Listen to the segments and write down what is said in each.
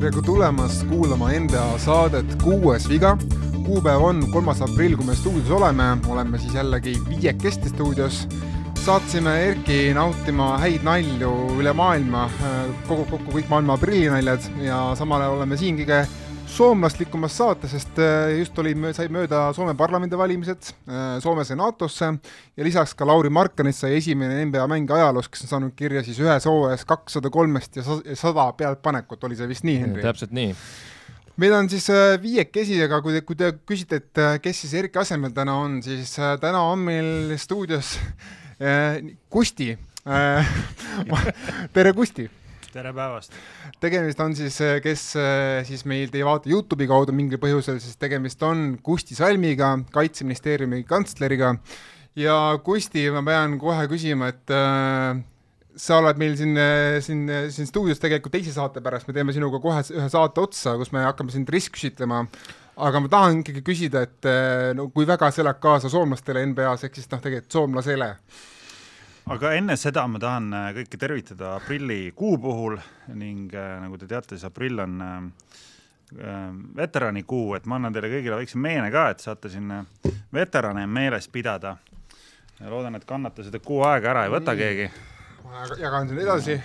tere tulemast kuulama NBA saadet Kuues viga. kuupäev on kolmas aprill, kui me stuudios oleme, oleme siis jällegi viiekesti stuudios. saatsime Erki nautima häid nalju üle maailma, kogub kokku kõik maailma aprillinaljad ja samal ajal oleme siin kõige soomlaslikumas saates, sest äh, just oli, sai mööda Soome parlamendivalimised, äh, Soome sai NATO-sse ja lisaks ka Lauri Markkanist sai esimene NBA mäng ajaloos, kes on saanud kirja siis ühes hooajas kakssada kolmest ja sada pealtpanekut, oli see vist nii, Henri? täpselt nii meid on siis äh, viiekesi, aga kui te, kui te küsite, et kes siis Erki asemel täna on, siis täna on meil stuudios Kusti tere, Kusti! Tere päevast! tegemist on siis, kes siis meid ei vaata Youtube'i kaudu mingil põhjusel, siis tegemist on Kusti Salmiga, Kaitseministeeriumi kantsleriga ja Kusti, ma pean kohe küsima, et äh, sa oled meil siin, siin, siin stuudios tegelikult teise saate pärast, me teeme sinuga kohe ühe saate otsa, kus me hakkame sind ristküsitlema, aga ma tahan ikkagi küsida, et no kui väga see elab kaasa soomlastele NBA-s, ehk siis noh, tegelikult soomlasele aga enne seda ma tahan äh, kõiki tervitada aprillikuu puhul ning äh, nagu te teate, siis aprill on äh, veteranikuu, et ma annan teile kõigile väikse meene ka, et saate siin veterane meeles pidada. loodan, et kannate seda kuu aega ära, ei võta keegi. ma jagan selle edasi.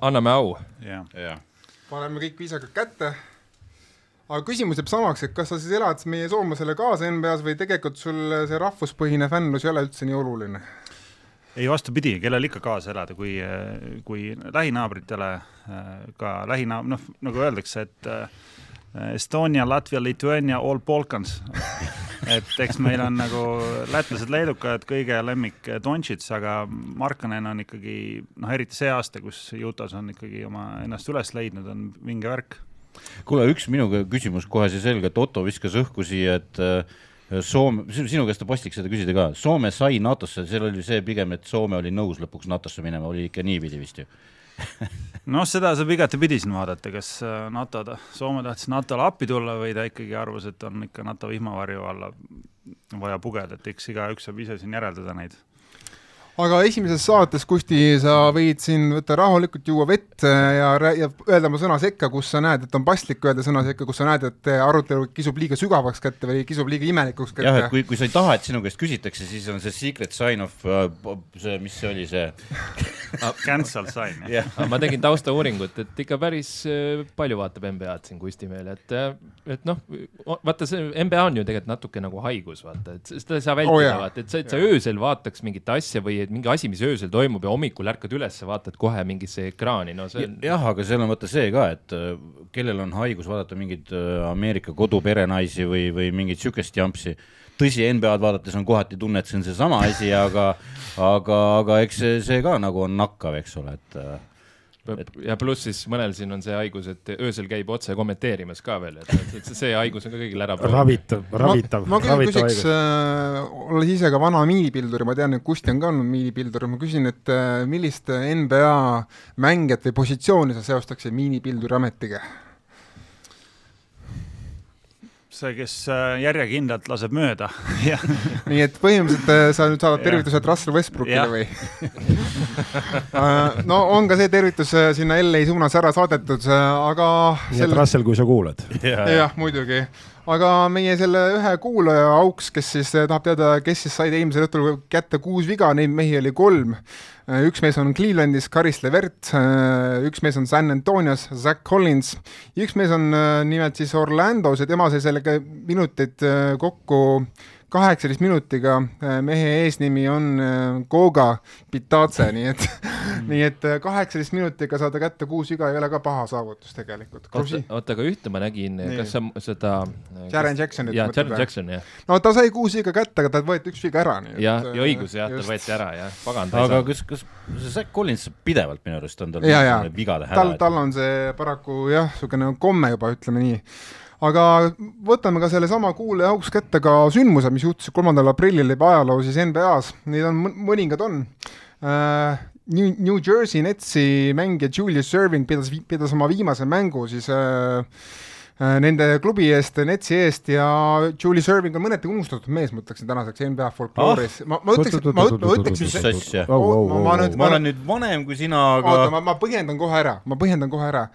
anname au. paneme kõik viisakalt kätte aga küsimus jääb samaks, et kas sa siis elad meie soomlasele kaasa NBA-s või tegelikult sul see rahvuspõhine fännlus ei ole üldse nii oluline? Ei, vastupidi, kellel ikka kaasa elada, kui, kui lähinaabritele ka lähinaab-, noh, nagu öeldakse, et Estonia, Latvia, Lithuania, all Balkans et eks meil on nagu lätlased, leedukad kõige lemmik Dontšits, aga Markkanen on ikkagi noh, eriti see aasta, kus Utah's on ikkagi oma ennast üles leidnud, on vinge värk. kuule, üks minu küsimus kohe siis selge, et Otto viskas õhku siia, et äh, Soome, sinu käest on paslik seda küsida ka, Soome sai NATO-sse, seal oli see pigem, et Soome oli nõus lõpuks NATO-sse minema, oli ikka niipidi vist ju. Noh, seda saab igatepidi siin vaadata, kas äh, NATO, Soome tahtis NATO-le appi tulla või ta ikkagi arvas, et on ikka NATO vihmavarju alla vaja pugeda, et eks igaüks saab ise siin järeldada neid aga esimeses saates, Kusti, sa võid siin võtta rahulikult, juua vett ja, ja öelda oma sõna sekka, kus sa näed, et on paslik öelda sõna sekka, kus sa näed, et arutelu kisub liiga sügavaks kätte või kisub liiga imelikuks kätte. jah, et kui, kui sa ei taha, et sinu käest küsitakse, siis on see secret sign of uh, see, mis see oli, see Cancel sign yeah.. ma tegin taustauuringut, et ikka päris äh, palju vaatab NBA-d siin Kustimäel, et, äh, et noh, vaata see NBA on ju tegelikult natuke nagu haigus, vaata, et seda ei saa vältida oh,, vaata, et sa, et sa öösel vaataks mingit asja või et mingi asi, mis öösel toimub ja hommikul ärkad üles, vaatad kohe mingisse ekraani, no see on. jah, aga seal on vaata see ka, et äh, kellel on haigus vaadata mingeid äh, Ameerika koduperenaisi või, või mingit sihukest jampsi. tõsi, NBA-d vaadates on kohati tunne, et see on seesama asi, aga, aga, aga eks see, see ka nagu on nakkav, eks ole, et äh, ja pluss siis mõnel siin on see haigus, et öösel käib otse kommenteerimas ka veel, et see haigus on ka kõigil ära. ravitav, ravitav. ma, ma küll küsiks äh,, olles ise ka vana miinipildur ja ma tean, et Kusti on ka olnud miinipildur, ma küsin, et äh, millist NBA mängijat või positsiooni sa seostaksid miinipilduri ametiga? See, kes äh, järjekindlalt laseb mööda. Nii et põhimõtteliselt äh, sa nüüd saadad tervitused Russell Westbrookile või? Äh, no on ka see tervitus sinna LA suunas ära saadetud, aga nii sel... et Russell, kui sa kuulad. jah, muidugi aga meie selle ühe kuulaja auks, kes siis tahab teada, kes siis said eelmisel õhtul kätte kuus viga, neid mehi oli kolm. Äh, üks mees on Clevelandis, Karis Levert, äh, üks mees on San Antonios, Zack Collins, üks mees on nimelt siis Orlandos ja tema sai sellega minuteid kokku kaheksateist minutiga, äh, mehe eesnimi on äh, Goga Pitace, nii et nii et äh, kaheksateist minutiga saada kätte kuus viga ei ole ka paha saavutus tegelikult. oota, aga ühte ma nägin, kas sa seda Jaren Jacksonit jaa, Jaren Jackson, jah. no ta sai kuus viga kätte, aga talt võeti üks viga ära. jah, ja õigus jah, tal võeti ära jah, pagan. aga kas, kas see Zack Collins pidevalt minu arust on tal vigade häda? tal, tal on see paraku jah, niisugune komme juba, ütleme nii aga võtame ka sellesama kuulaja auks kätte ka sündmused, mis juhtusid kolmandal aprillil juba ajaloos siis NBA-s, neid on mõningad on uh,. New, New Jersey Netsi mängija Julius Serving pidas, pidas oma viimase mängu siis uh, äh, nende klubi eest, Netsi eest ja Julie Serving on mõneti unustatud mees, ma ütleksin tänaseks NBA folklooris ah,. ma, ma ütleksin, ma ma ütleksin mis asja, ma- olen nüüd vanem kui sina, oota, aga ma, ma põhjendan kohe ära, ma põhjendan kohe ära.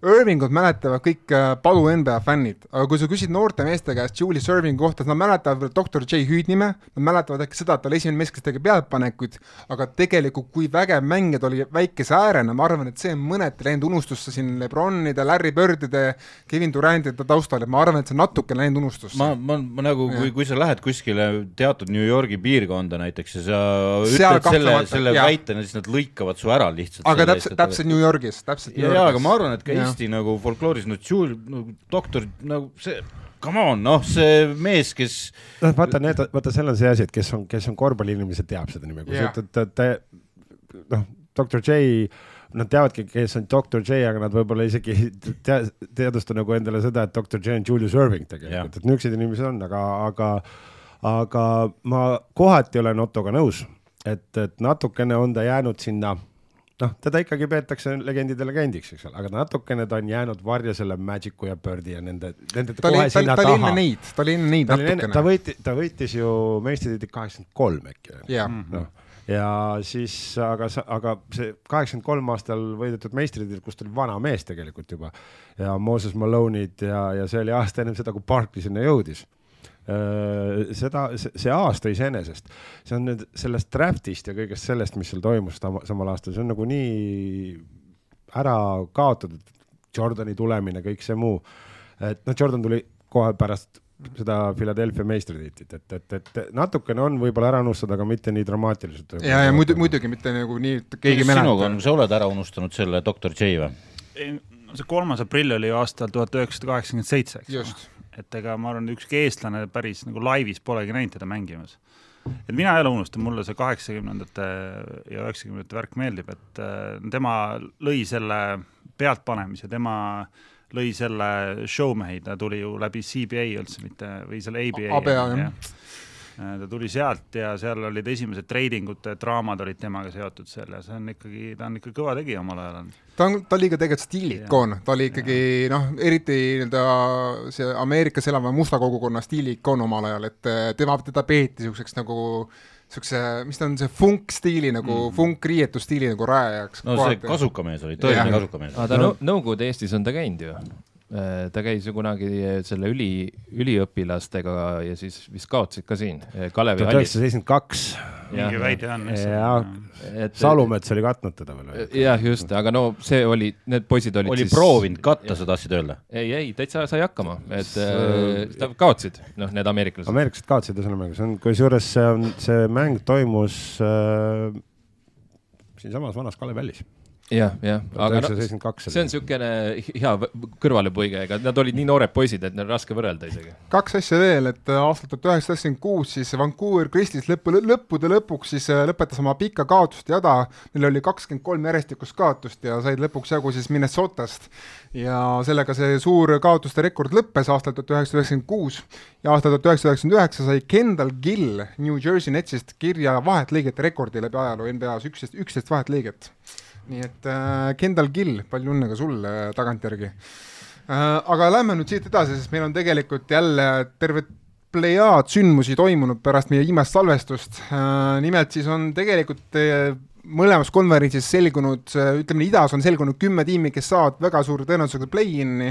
Irvingut mäletavad kõik äh, palu NBA fännid, aga kui sa küsid noorte meeste käest Julie Servingu kohta, nad mäletavad veel doktor J hüüdnime, nad mäletavad äkki seda, et ta oli esimene mees, kes tegi pealtpanekuid, aga tegelikult kui vägev mängija ta oli väikese äärena, ma arvan, et see on mõneti läinud unustusse siin Lebronide, Larry Birdide, Kevin Durantide taustal, et ma arvan, et see on natuke läinud unustusse. ma, ma, ma nagu, kui, kui sa lähed kuskile teatud New Yorgi piirkonda näiteks ja sa ütled selle, selle jaa. väitena, siis nad lõikavad su ära lihtsalt. aga täpselt, täpselt New Yorgis, täpselt New ja, Yorgis. ja aga ma arvan, et ka Jah. Eesti nagu folklooris, no Jules, no doktor, nagu see, come on, noh, see mees, kes noh, vaata need, vaata seal on see asi, et kes on, kes on korvpalliinimesed, teab seda nime, kui sa ütled, et noh, doktor J, nad teavadki, kes on doktor J, aga nad võib-olla isegi tea, teadvusta nagu endale seda, et doktor J on Julius Irving tegelikult, et niisuguseid inimesi on, aga, aga, aga ma kohati olen Ottoga nõus, et, et natukene on ta jäänud sinna noh, teda ikkagi peetakse legendide legendiks, eks ole, aga natukene ta on jäänud varja selle Magicu ja Birdi ja nende, nende ta kohe ta oli, sinna ta taha. neid, ta oli enne neid ta oli enne, ta natukene. võiti, ta võitis ju meistritiitli kaheksakümmend kolm äkki. jaa, noh, ja siis, aga, aga see kaheksakümmend kolm aastal võidetud meistritiitel, kus ta oli vana mees tegelikult juba ja Moses Malone'id ja, ja see oli aasta ennem seda, kui Barkley sinna jõudis. seda, see aasta iseenesest, see on nüüd sellest draft'ist ja kõigest sellest, mis seal toimus samal aastal, see on nagu nii ära kaotatud. Jordani tulemine, kõik see muu, et noh, Jordan tuli kohe pärast seda Philadelphia meistritiitlit, et, et, et natukene on võib-olla ära unustada, aga mitte nii dramaatiliselt. ja, ja muidu, muidugi mitte nagu nii, et keegi ei sinuga on, mäleta. sa oled ära unustanud selle doktor J või? see kolmas aprill oli ju aastal tuhat üheksasada kaheksakümmend seitse, eks just, et ega ma arvan, ükski eestlane päris nagu laivis polegi näinud teda mängimas. et mina ei ole unustanud, mulle see kaheksakümnendate ja üheksakümnendate värk meeldib, et äh, tema lõi selle pealtpanemise, tema lõi selle showmehi, ta tuli ju läbi CBA üldse mitte või selle ABA. ABA, jah. Ta tuli sealt ja seal olid esimesed treidingute draamad olid temaga seotud seal ja see on ikkagi, ta on ikka kõva tegija omal ajal olnud. ta on, ta oli ka tegelikult stiiliikoon, ta oli ikkagi noh, eriti nii-öelda see Ameerikas elava musta kogukonna stiiliikoon omal ajal, et eh, tema, teda peeti niisuguseks nagu niisuguse, mis ta on, see funk-stiili nagu mm., funk-riietusstiili nagu rajajaks. no see kasukamees oli, tõeline kasukamees. aga ta no. Nõukogude Eestis on ta käinud ju. Ta käis ju kunagi selle üli, üliõpilastega ja siis vist kaotasid ka siin Kalevi tuhat hallis. üheksasada seitsekümmend kaks, mingi väide on. ja et Salumets oli katnud teda veel. jah, just, aga no see oli, need poisid olid oli siis proovinud katta, sa tahtsid öelda? ei, ei täitsa sai hakkama, et äh, kaotsid, noh, need ameeriklased. ameeriklased kaotasid ühesõnaga see on, kusjuures see on, see mäng toimus äh, siinsamas vanas Kalev Vällis, jah, jah, aga noh, see on niisugune hea kõrvalepõige, ega nad olid nii noored poisid, et neil on raske võrrelda isegi. kaks asja veel, et äh, aastal tuhat üheksasada üheksakümmend kuus siis Vancouver Grizzlies lõppu, lõppude lõpuks siis äh, lõpetas oma pika kaotuste jada, neil oli kakskümmend kolm järjestikust kaotust ja said lõpuks jagu siis Minnesotast ja sellega see suur kaotuste rekord lõppes aastal tuhat üheksasada üheksakümmend kuus ja aastal tuhat üheksasada üheksakümmend üheksa sai Kendall Gill New Jersey Netsist kirja vahetlõigete rekordi läbi ajaloo NBA-s üksteist, üksteist vahetlõiget. Nii et äh, Kendall Gill, palju õnne ka sulle äh, tagantjärgi Äh, aga lähme nüüd siit edasi, sest meil on tegelikult jälle terve plejaad sündmusi toimunud pärast meie viimast salvestust. nimelt siis on tegelikult eh, mõlemas konverentsis selgunud, ütleme idas on selgunud kümme tiimi, kes saavad väga suure tõenäosusega play-in'i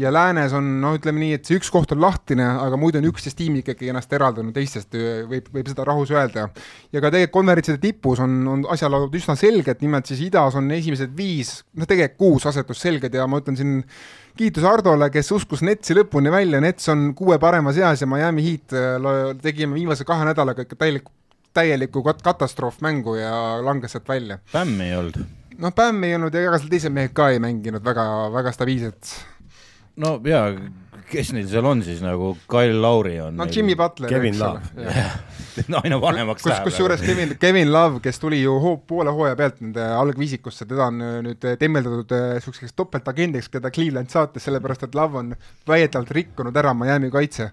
ja läänes on noh, ütleme nii, et see üks koht on lahtine, aga muidu on üksteist tiimi ikkagi ennast eraldanud teistest, võib, võib seda rahus öelda. ja ka tegelikult konverentside tipus on, on asjalood üsna selged, nimelt siis idas on esimesed viis, noh tegelikult kuus asetust selged ja ma ütlen siin kiitus Hardole, kes uskus Netsi lõpuni välja, Nets on kuue parema seas ja Miami Heat lo- tegime viimase kahe nädalaga ikka täielikku, täielikku kat- katastroofmängu ja langes sealt välja. Bämmi ei olnud. noh, Bam ei olnud ja ega seal teised mehed ka ei mänginud väga, väga stabiilselt. no jaa, kes neil seal on siis nagu, Kyle Lauri on no Jimmy Butler. Kevin Love. aina vanemaks kus, kusjuures Kevin, Kevin Love, kes tuli ju hoo, poole hooaja pealt nende algviisikusse, teda on äh, nüüd äh, temmeldatud äh, niisuguseks topeltagendiks, keda Cleveland saatis, sellepärast et Love on väidetavalt rikkunud ära Miami kaitse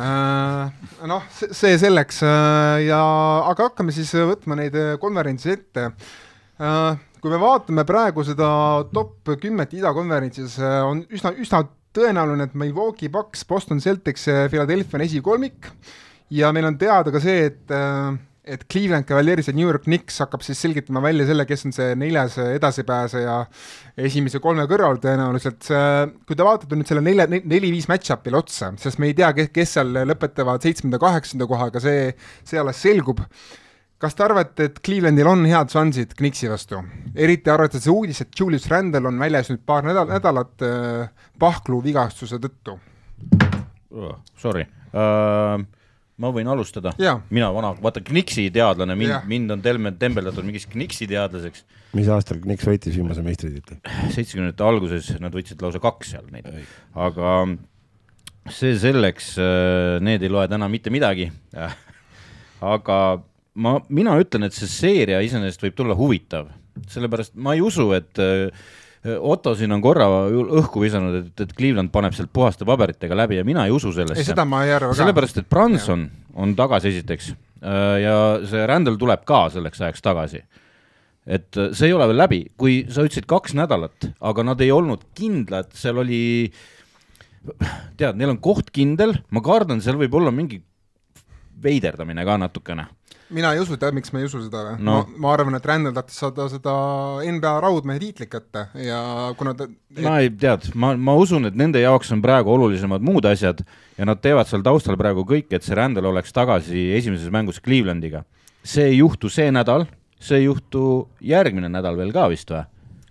äh,. noh, see selleks äh, ja, aga hakkame siis võtma neid äh, konverentsi ette äh,. kui me vaatame praegu seda top kümmet idakonverentsis, on üsna, üsna tõenäoline, et Milwaukee Bucks, Boston Celtics, Philadelphia on esikolmik ja meil on teada ka see, et äh, et Cleveland Cavaliers ja New York Knicks hakkab siis selgitama välja selle, kes on see neljas edasipääseja esimese kolme kõrval tõenäoliselt. kui te vaatate nüüd selle nelja, neli-viis match-up'ile otsa, sest me ei tea, kes, seal lõpetavad seitsmenda-kaheksanda kohaga, see, see alles selgub kas te arvate, et Clevelandil on head šansid Knicksi vastu? eriti arvestades uudist, et Julius Randle on väljas nüüd paar nädal, nädalat äh, pahklu vigastuse tõttu oh,. Sorry uh, ma võin alustada, mina vana, vaata Kniksi teadlane, mind, mind on telme-, tembeldatud mingiks Kniksi teadlaseks. mis aastal Kniks võitis viimase meistritiitli? seitsmekümnendate alguses nad võitsid lausa kaks seal neid, aga see selleks, äh, need ei loe täna mitte midagi aga ma, mina ütlen, et see seeria iseenesest võib tulla huvitav, sellepärast ma ei usu, et äh, Otto siin on korra õhku visanud, et, et Cleveland paneb sealt puhaste paberitega läbi ja mina ei usu sellesse. ei, seda ma ei arva ka. sellepärast, et Branson on tagasi esiteks äh, ja see Randall tuleb ka selleks ajaks tagasi. et äh, see ei ole veel läbi, kui sa ütlesid kaks nädalat, aga nad ei olnud kindlad, seal oli, tead, neil on koht kindel, ma kardan, seal võib olla mingi veiderdamine ka natukene mina ei usu, tead, miks ma ei usu seda või no.? ma, ma arvan, et Randall tahtis saada seda NBA raudmehe tiitlit kätte ja kuna ta et... ma ei tead, ma, ma usun, et nende jaoks on praegu olulisemad muud asjad ja nad teevad seal taustal praegu kõik, et see Randall oleks tagasi esimeses mängus Clevelandiga. see ei juhtu see nädal, see ei juhtu järgmine nädal veel ka vist või?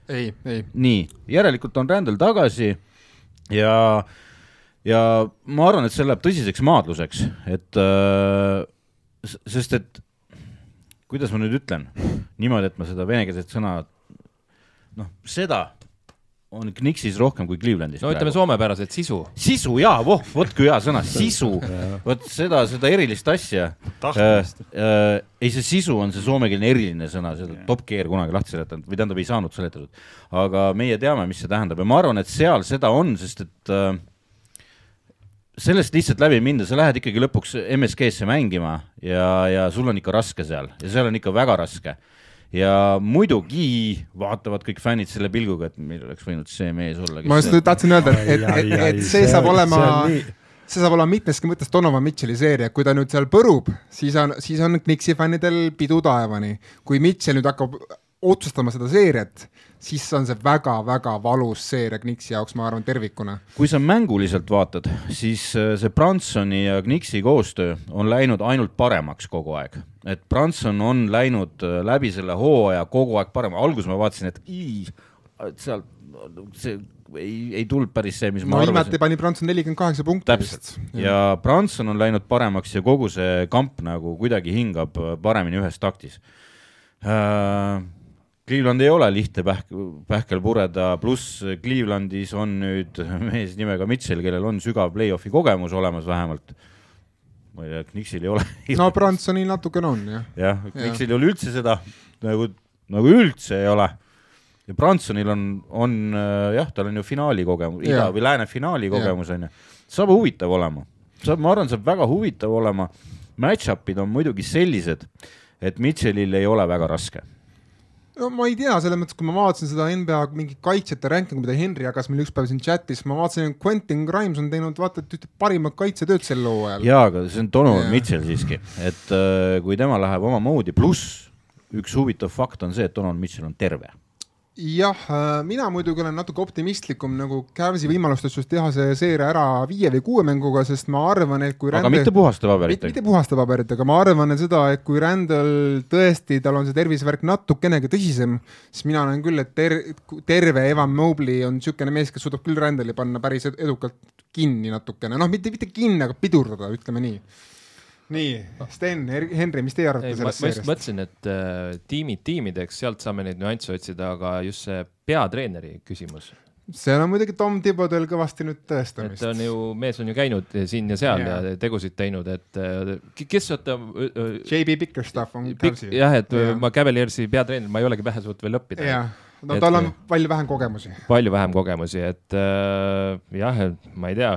ei, ei. nii, järelikult on Randall tagasi ja ja ma arvan, et see läheb tõsiseks maadluseks, et äh, sest et kuidas ma nüüd ütlen, niimoodi, et ma seda venekeelset sõna, noh, seda on Kniksis rohkem kui Clevelandis. no ütleme soomepäraselt sisu. sisu jaa, voh, vot kui hea sõna, sisu, vot seda, seda erilist asja. tahtmist äh,. Äh, ei, see sisu on see soomekeelne eriline sõna, seda Top Gear kunagi lahti seletanud või tähendab, ei saanud seletatud. aga meie teame, mis see tähendab ja ma arvan, et seal seda on, sest et äh, sellest lihtsalt läbi minna, sa lähed ikkagi lõpuks MSG-sse mängima ja, ja sul on ikka raske seal ja seal on ikka väga raske. ja muidugi vaatavad kõik fännid selle pilguga, et meil oleks võinud see mees olla. ma just tahtsin öelda, et, et, et, et see saab olema see saab olema mitmeski mõttes Donovan Mitchell'i seeria, kui ta nüüd seal põrub, siis on, siis on Knicksi fännidel pidu taevani. kui Mitchell nüüd hakkab otsustama seda seeriat, siis on see väga-väga valus seeria Kniksi jaoks, ma arvan, tervikuna. kui sa mänguliselt vaatad, siis äh, see Bransoni ja Kniksi koostöö on läinud ainult paremaks kogu aeg. et Branson on läinud äh, läbi selle hooaja kogu aeg parem, alguses ma vaatasin, et ii, sealt see ei, ei tulnud päris see, mis no, ma arvasin. viimati pani Branson nelikümmend kaheksa punkti. täpselt, ja Branson on läinud paremaks ja kogu see kamp nagu kuidagi hingab äh, paremini ühes taktis äh, Cleveland ei ole lihtne pähk, pähkel pureda, pluss Clevelandis on nüüd mees nimega Mitchell, kellel on sügav play-off'i kogemus olemas vähemalt. ma ei tea, Kniksil ei ole. no Bransonil natukene on jah. jah, Kniksil ei ole üldse seda nagu, nagu üldse ei ole. ja Bransonil on, on jah, tal on ju finaali kogemus, ida või lääne finaali kogemus on ju. saab huvitav olema, saab, ma arvan, saab väga huvitav olema. Match-up'id on muidugi sellised, et Mitchellil ei ole väga raske no ma ei tea, selles mõttes, kui ma vaatasin seda NBA mingit kaitsjate rankingu, mida Henry jagas meil üks päev siin chatis, ma vaatasin, et Quentin Grimes on teinud vaata et ühte parimat kaitsetööd sel hooajal. jaa, aga see on Donovan Mitchell siiski, et äh, kui tema läheb omamoodi, pluss üks huvitav fakt on see, et Donovan Mitchell on terve jah, äh, mina muidugi olen natuke optimistlikum nagu Cavsi võimaluste suhtes teha see seeria ära viie või kuue mänguga, sest ma arvan, et kui aga rände... mitte puhaste paberitega. mitte puhaste paberitega, ma arvan et seda, et kui rändel tõesti, tal on see tervisevärk natukenegi tõsisem, siis mina näen küll, et ter-, terve Evan Mobley on niisugune mees, kes suudab küll rändeli panna päris edukalt kinni natukene, noh, mitte, mitte kinni, aga pidurdada, ütleme nii nii, Sten, Henri, mis teie arvate sellest seeriast? ma just mõtlesin, et äh, tiimid tiimideks, sealt saame neid nüansse otsida, aga just see peatreeneri küsimus. seal on muidugi Tom Tibodel kõvasti nüüd tõestamist. et on ju, mees on ju käinud siin ja seal yeah. ja tegusid teinud, et äh, kes oota äh,. JB Bickerstaff on Pik, jah, et yeah. ma Cavaliersi peatreener, ma ei olegi pähe suutnud veel õppida yeah no tal on palju vähem kogemusi. palju vähem kogemusi, et äh, jah, ma ei tea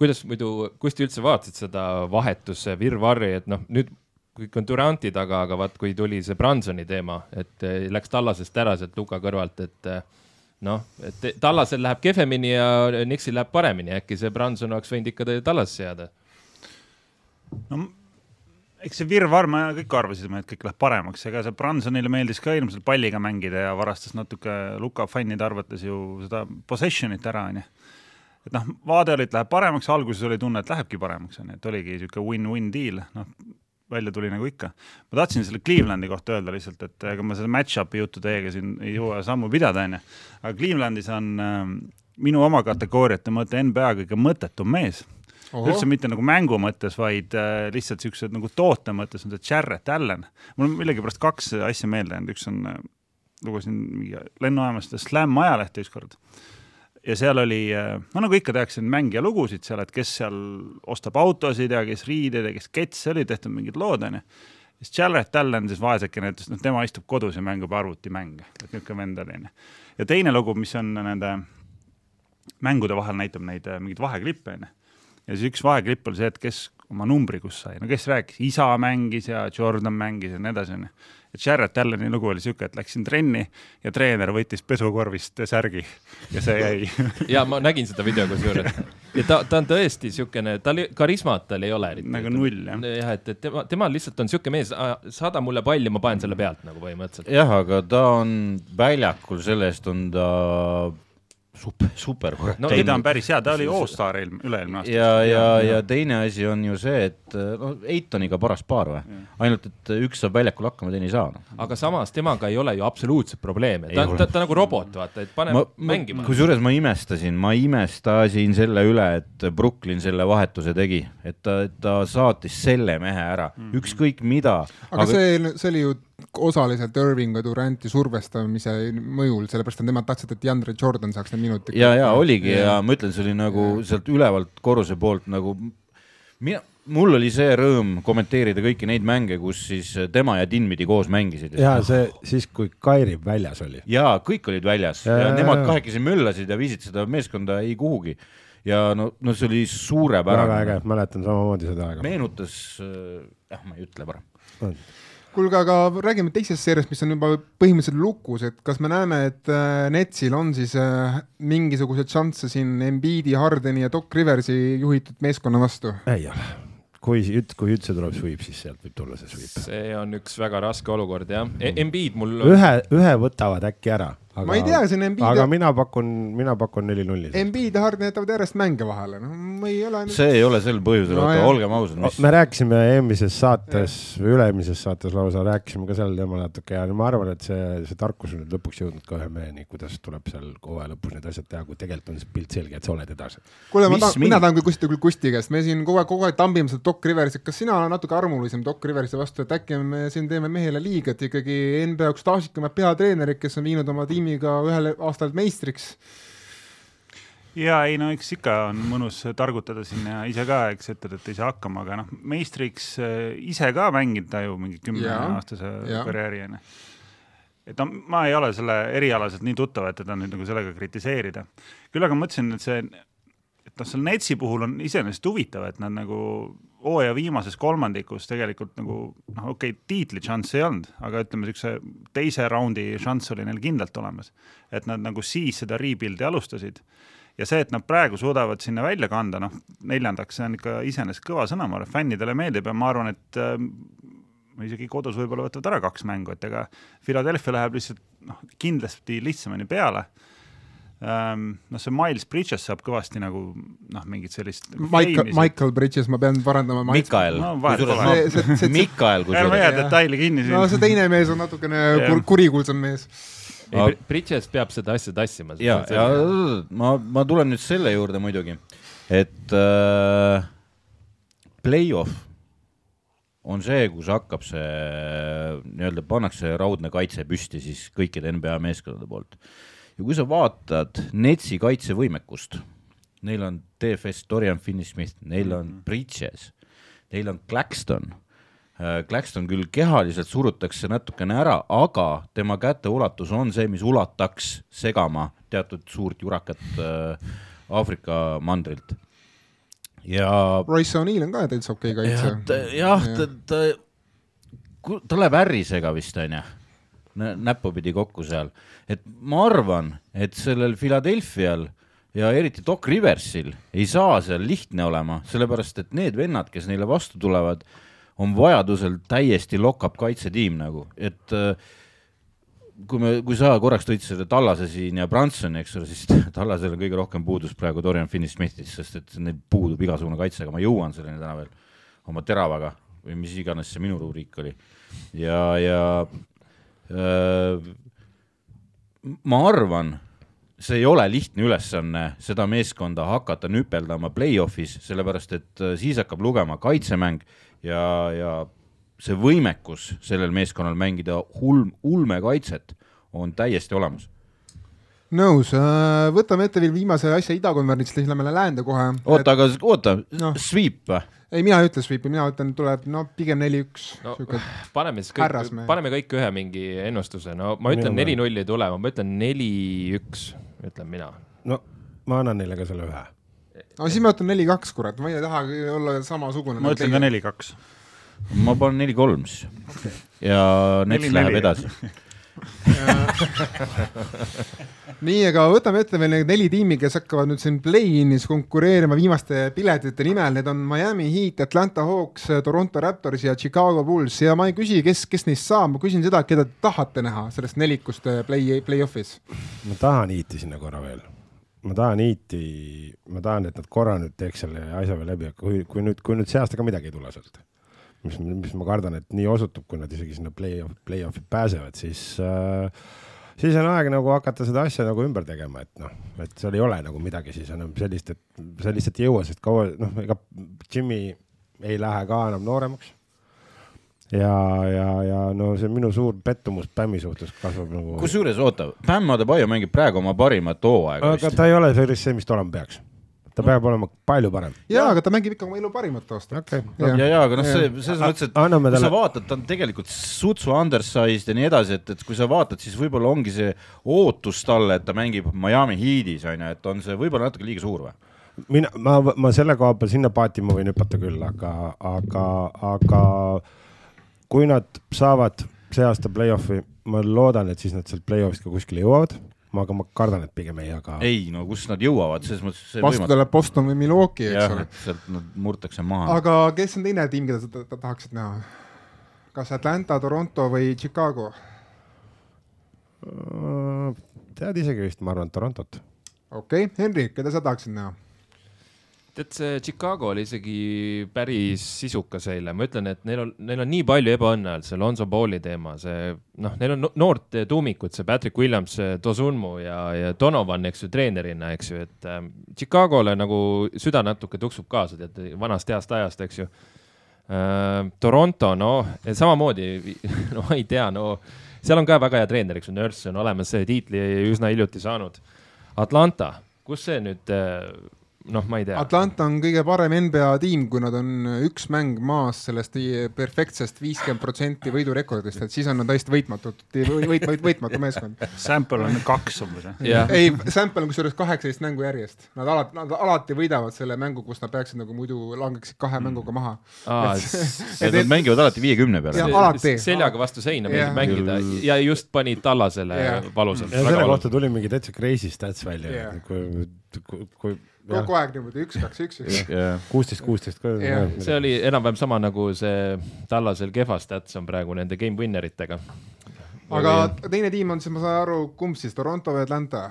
kuidas muidu, Kusti üldse vaatasid seda vahetuse virvarri, et noh, nüüd kõik on Duranti taga, aga vaat kui tuli see Bransoni teema, et eh, läks tallasest ära sealt Luka kõrvalt, et eh, noh, et Tallasel läheb kehvemini ja Nixil läheb paremini, äkki see Branson oleks võinud ikka Tallasesse jääda. no eks see virvarr, me kõik arvasime, et kõik läheb paremaks, ega see Bransonile meeldis ka hirmsalt palliga mängida ja varastas natuke Luka fännide arvates ju seda possession'it ära, onju. Et noh, vaade oli, et läheb paremaks, alguses oli tunne, et lähebki paremaks, onju, et oligi niisugune win-win deal, noh, välja tuli nagu ikka. ma tahtsin selle Clevelandi kohta öelda lihtsalt, et ega ma seda match-up'i juttu teiega siin ei jõua sammu pidada, onju. aga Clevelandis on äh, minu oma kategooriate mõte NBA kõige mõttetum mees üldse mitte nagu mängu mõttes, vaid äh, lihtsalt siuksed nagu toote mõttes on see Jarrett Allan. mul on millegipärast kaks asja meelde jäänud, üks on, lugesin mingi lennujaamast Slam ajalehte ükskord ja seal oli, no nagu ikka tehakse mängija lugusid seal, et kes seal ostab autosid ja kes riideid ja kes ketse, oli tehtud mingid lood, onju. siis Jarrett Allan siis vaesekene ütles, noh, tema istub kodus ja mängib arvutimänge, et niisugune vend oli, onju. ja teine lugu, mis on nende mängude vahel näitab neid äh, mingeid vaheklippe, onju ja siis üks vaheklipp oli see, et kes oma numbri kus sai, no kes rääkis, isa mängis ja Jordan mängis ja nii edasi, onju. Et Jarrett Allani lugu oli siuke, et läksin trenni ja treener võttis pesukorvist särgi ja see jäi. ja ma nägin seda video kusjuures ja ta, ta on tõesti siukene, tal karismat tal ei ole. nagu null jah. jah, et, et tema, tema lihtsalt on siuke mees, saada mulle palli, ma panen selle pealt nagu põhimõtteliselt. jah, aga ta on väljakul, selle eest on ta super, super kurat No ei, ta on päris hea, ta oli all-star eelmine, üle-eelmine aasta. ja, ja, ja teine asi on ju see, et no Eitoniga paras paar või, ainult et üks saab väljakul hakkama, teine ei saa no.. aga samas temaga ei ole ju absoluutselt probleeme, Ei ta, ole. ta, ta nagu robot, vaata, et pane ma, mängima. kusjuures ma imestasin, ma imestasin selle üle, et Brooklyn selle vahetuse tegi, et ta, ta saatis selle mehe ära mm, -hmm. ükskõik mida. aga see, see oli ju osaliselt Irvingu ja Duranti survestamise mõjul, sellepärast et nemad tahtsid, et DeAndre Jordan saaks need minutid. ja, ja oligi ja, ja ma ütlen, see oli nagu sealt ülevalt korruse poolt nagu mina, mul oli see rõõm kommenteerida kõiki neid mänge, kus siis tema ja Dinmidi koos mängisid. ja see siis, kui Kairi väljas oli. ja kõik olid väljas ja, Ja, ja ja, nemad ja. kahekesi möllasid ja viisid seda meeskonda ei kuhugi. ja no, no see oli väga äge suurepärane., mäletan samamoodi seda aega. meenutas, jah, ma ei ütle parem. kuulge, aga räägime teisest seeriast, mis on juba põhimõtteliselt lukus, et kas me näeme, et äh, Netsil on siis äh, mingisuguseid šansse siin Embiidi, Hardeni ja Doc Riversi juhitud meeskonna vastu? ei ole, kui üt-, kui üldse tuleb sweep, siis sealt võib tulla see sweep. see on üks väga raske olukord jah e. Embiid mul. ühe, ühe võtavad äkki ära. Ma ei tea, siin Embiid aga ja, mina pakun, mina pakun neli-nulli. Embiid ja Harden jätavad järjest mänge vahele, no ma ei ole. see ei ole sel põhjusel No jah. olgem ausad, mis me rääkisime eelmises saates või üle-eelmises saates lausa rääkisime ka sel teemal natuke ja ma arvan, et see, see tarkus on nüüd lõpuks jõudnud ka ühe meheni, kuidas tuleb seal hooaja lõpus need asjad teha, kui tegelikult on see pilt selge, et sa oled edasi. kuule, ma tahan, mina tahan küll küsida küll Kusti käest, me siin kogu aeg, kogu aeg tambime seda Doc Riversit, kas sina oled natuke armulisem Doc Riversi vastu, et äkki me siin teeme mehele liiga, et ikkagi NBA üks staažikamad peatreenerid, kes on viinud oma tiimiga ühel aastal meistriks. ja ei no eks ikka on mõnus targutada siin ja ise ka, eks ütled, et ei saa hakkama, aga noh, meistriks äh, ise ka mängida ju mingi kümneaastase karjääri onju. et no ma ei ole selle erialaselt nii tuttav, et teda nüüd nagu sellega kritiseerida. küll aga mõtlesin, et see, et noh, seal Netsi puhul on iseenesest huvitav, et nad nagu hooaja viimases kolmandikus tegelikult nagu noh, okei okay,, tiitli šanssi ei olnud, aga ütleme, niisuguse teise raundi šanss oli neil kindlalt olemas. et nad nagu siis seda rebuild'i alustasid ja see, et nad praegu suudavad sinna välja kanda, noh, neljandaks, see on ikka iseenesest kõva sõna, ma arvan, fännidele meeldib ja ma arvan, et äh, isegi kodus võib-olla võtavad ära kaks mängu, et ega Philadelphia läheb lihtsalt noh, kindlasti lihtsamini peale. noh, see Miles Bridges saab kõvasti nagu noh, mingit sellist Michael, Michael Bridges, ma pean parandama. Mikael No kusjuures ma, Mikael ärme kusjuures, jää Jah. detaili kinni siin no see teine mees on natukene kur, kurikuulsam mees. ei, Bridges peab seda asja tassima. ja, ja ma, ma tulen nüüd selle juurde muidugi, et äh, play-off on see, kus hakkab see nii-öelda pannakse raudne kaitse püsti siis kõikide NBA meeskondade poolt. Ja kui sa vaatad Netsi kaitsevõimekust, neil on DFS Dorian Finney-Smith, neil on Bridges, neil on Claxton Äh, Claxton küll kehaliselt surutakse natukene ära, aga tema käteulatus on see, mis ulataks segama teatud suurt jurakat äh, Aafrika mandrilt. ja Royce O'Neal on ka täitsa okei ja kaitse ta, jah, ta, ta, ta läheb ärrisega vist onju. Näppupidi kokku seal. et ma arvan, et sellel Philadelphia'l ja eriti Doc Riversil ei saa seal lihtne olema, sellepärast et need vennad, kes neile vastu tulevad, on vajadusel täiesti lock-up kaitsetiim nagu, et äh, kui me, kui sa korraks tõid selle Tallase siin ja Bransoni, eks ole, siis Tallasel on kõige rohkem puudus praegu Dorian Finney-Smithist, sest et neil puudub igasugune kaitse, aga ma jõuan selleni täna veel oma teravaga või mis iganes see minu rubriik oli. ja, ja ma arvan, see ei ole lihtne ülesanne seda meeskonda hakata nüpeldama play-off'is, sellepärast et siis hakkab lugema kaitsemäng ja, ja see võimekus sellel meeskonnal mängida ulm, ulmekaitset on täiesti olemas. Nõus, äh, võtame ette veel viimase asja idakonverentsil, siis lähme läände kohe. oota et..., aga oota no., sweep või? ei, mina ei ütle sweep'i, mina ütlen, tuleb no pigem neli-üks no,. paneme siis kõik, paneme kõik ühe mingi ennustuse, no ma ütlen neli-null ei tule, ma ütlen neli-üks, ütlen mina. no ma annan neile ka selle ühe. no siis ma ütlen neli-kaks, kurat, ma ei taha olla samasugune. ma ütlen ka neli-kaks ma panen neli-kolm siis ja Nets läheb edasi nii, aga võtame ette veel need neli tiimi, kes hakkavad nüüd siin play-in'is konkureerima viimaste piletite nimel, need on Miami Heat, Atlanta Hawks, Toronto Raptors ja Chicago Bulls. Ja ma ei küsi, kes, kes neist saab, ma küsin seda, keda te tahate näha sellest nelikust eh, play, play-off'is. ma tahan Heati sinna korra veel. Ma tahan Heati, ma tahan, et nad korra nüüd teeks selle asja veel läbi, kui, kui nüüd, kui nüüd see aasta ka midagi ei tule sealt mis, mis ma kardan, et nii osutub, kui nad isegi sinna play-off, play-off'i pääsevad, siis äh, siis on aeg nagu hakata seda asja nagu ümber tegema, et noh, et seal ei ole nagu midagi siis enam sellist, et sa lihtsalt ei jõua, sest kaua, noh, ega Jimmy ei lähe ka enam nooremaks. ja, ja, ja no see minu suur pettumus Bämmi suhtes kasvab nagu. kusjuures oota, Bäm Adebayo mängib praegu oma parimat hooaega. aga ta ei ole päris see, mis ta olema peaks ta peab olema palju parem. jaa, aga ta mängib ikka oma elu parimat aastat okay.. ja, ja, aga noh, see, selles mõttes, et kui talle... sa vaatad, ta on tegelikult sutsu undersized ja nii edasi, et, et kui sa vaatad, siis võib-olla ongi see ootus talle, et ta mängib Miami Heatis on ju, et on see võib-olla natuke liiga suur või? mina, ma, ma selle koha peal sinna paati ma võin hüpata küll, aga, aga, aga kui nad saavad see aasta play-off'i, ma loodan, et siis nad sealt play-off'ist ka kuskile jõuavad aga ma kardan, et pigem ei, aga. ei, no kus nad jõuavad, selles mõttes. vastu tuleb Boston või Milwaukee, eks ole. sealt nad murtakse maha. aga kes on teine tiim, keda sa ta, ta tahaksid näha? kas Atlanta, Toronto või Chicago? tead isegi vist, ma arvan, Torontot. okei okay., Henri, keda sa tahaksid näha? Tead, see Chicago oli isegi päris sisukas eile, ma ütlen, et neil on, neil on nii palju ebaõnne olnud, see Lonzo Balli teema, see noh, neil on noort tuumikut, see Patrick Williams, Dozunmu ja, ja Donovan, eks ju, treenerina, eks ju, et äh, Chicagole nagu süda natuke tuksub kaasa, tead, vanast heast ajast, eks ju äh,. Toronto, no samamoodi, no ei tea, no seal on ka väga hea treener, eks ju, Nurse on olemas, tiitli üsna hiljuti saanud. Atlanta, kus see nüüd äh, noh, ma ei tea. Atlanta on kõige parem NBA tiim, kui nad on üks mäng maas sellest perfektsest viiskümmend protsenti võidurekordist, et siis on nad täiesti võitmatud, võit, võit, võitmatu meeskond. Sample on kaks umbes jah? ei, sample on kusjuures kaheksateist mängu järjest. Nad alati, nad alati võidavad selle mängu, kus nad peaksid nagu muidu langeksid kahe mm. mänguga maha. et nad mängivad alati viiekümne peale. alati. seljaga vastu seina meeldib mängida ja just panid tallasele valusalt. ja selle kohta tuli mingi täitsa crazy stats välja, kui, kui kogu aeg niimoodi üks, kaks, üks, üks. kuusteist, kuusteist ka. see oli enam-vähem sama nagu see Tallasel kehva stats on praegu nende game winner itega. aga teine tiim on siis, ma saan aru, kumb siis, Toronto või Atlanta?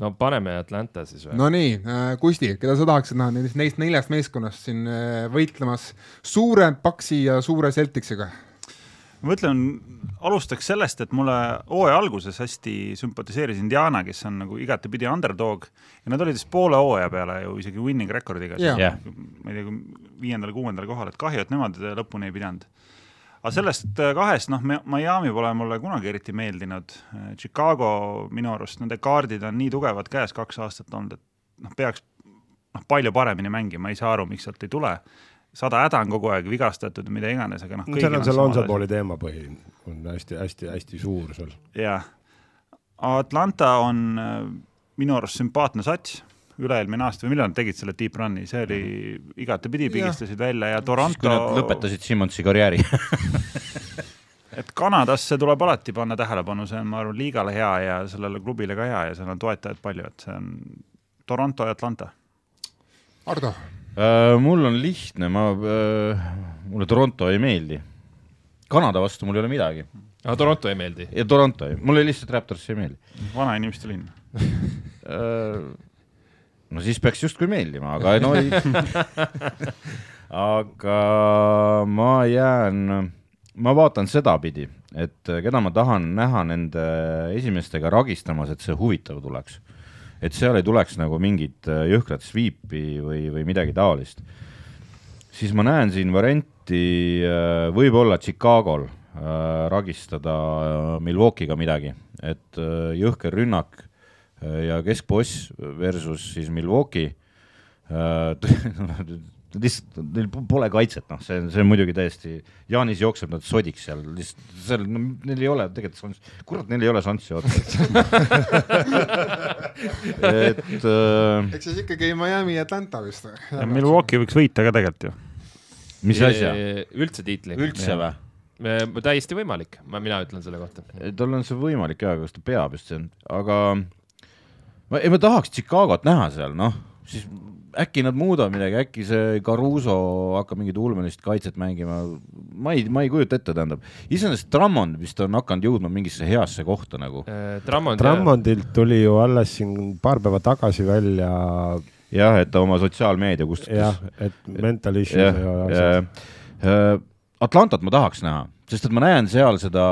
no paneme Atlanta siis või? Nonii äh,, Kusti, keda sa tahaksid näha neist, neist neljast meeskonnast siin äh, võitlemas suure Paxi ja suure Celticsiga? Ma ütlen, alustaks sellest, et mulle hooaja alguses hästi sümpatiseeris Indiana, kes on nagu igatepidi underdog ja nad olid vist poole hooaja peale ju isegi winning record'iga yeah., ma ei tea, viiendal-kuuendal kohal, et kahju, et nemad lõpuni ei pidanud. aga sellest äh, kahest, noh, Miami pole mulle kunagi eriti meeldinud, Chicago minu arust, nende kaardid on nii tugevad käes kaks aastat olnud, et noh, peaks noh, palju paremini mängima, ei saa aru, miks sealt ei tule sada häda on kogu aeg vigastatud, mida iganes, aga noh. seal on see Lonzo-Balli teema põhi, on hästi-hästi-hästi suur seal. jah. Atlanta on äh, minu arust sümpaatne sats, üle-eelmine aasta või millal nad tegid selle deep run'i, see oli igatepidi pigistasid välja ja Toronto. kui nad lõpetasid Simmonsi karjääri et Kanadasse tuleb alati panna tähelepanu, see on, ma arvan, liigale hea ja sellele klubile ka hea ja seal on toetajaid palju, et see on Toronto ja Atlanta. Ardo? Mul on lihtne, ma äh,, mulle Toronto ei meeldi. Kanada vastu mul ei ole midagi. aga Toronto ei meeldi? ja Toronto ei, mulle lihtsalt Raptors ei meeldi. vanainimeste linn äh, no siis peaks justkui meeldima, aga no ei aga ma jään ma vaatan sedapidi, et keda ma tahan näha nende esimestega ragistamas, et see huvitav tuleks. Et seal ei tuleks nagu mingit jõhkrat sweep'i või, või midagi taolist. siis ma näen siin varianti äh, võib-olla Chicagol äh, ragistada äh, Milwaukee'ga midagi, et jõhker rünnak ja keskboss versus siis Milwaukee lihtsalt neil pole kaitset, noh, see, see on muidugi täiesti, Jaanis jookseb nad sodiks seal, lihtsalt seal no,, neil ei ole tegelikult šanssi, kurat, neil ei ole šanssi otseselt et äh, eks siis ikkagi Miami ja Atlanta vist või? Milwaukee võiks võita ka tegelikult ju. mis asja? üldse tiitli. üldse või? täiesti võimalik, ma, mina ütlen selle kohta. tal on see võimalik jaa, kas ta peab just see, aga ma, ei ma tahaks Chicagot näha seal, noh, siis äkki nad muudavad midagi, äkki see Caruso hakkab mingit ulmelist kaitset mängima, ma ei, ma ei kujuta ette, tähendab. iseenesest Drummond vist on hakanud jõudma mingisse heasse kohta nagu äh,. Drummondilt tuli ju alles siin paar päeva tagasi välja. jah, et ta oma sotsiaalmeedia kustutas. jah, et mental issues ja, ja asjad. Äh, Atlantat ma tahaks näha, sest et ma näen seal seda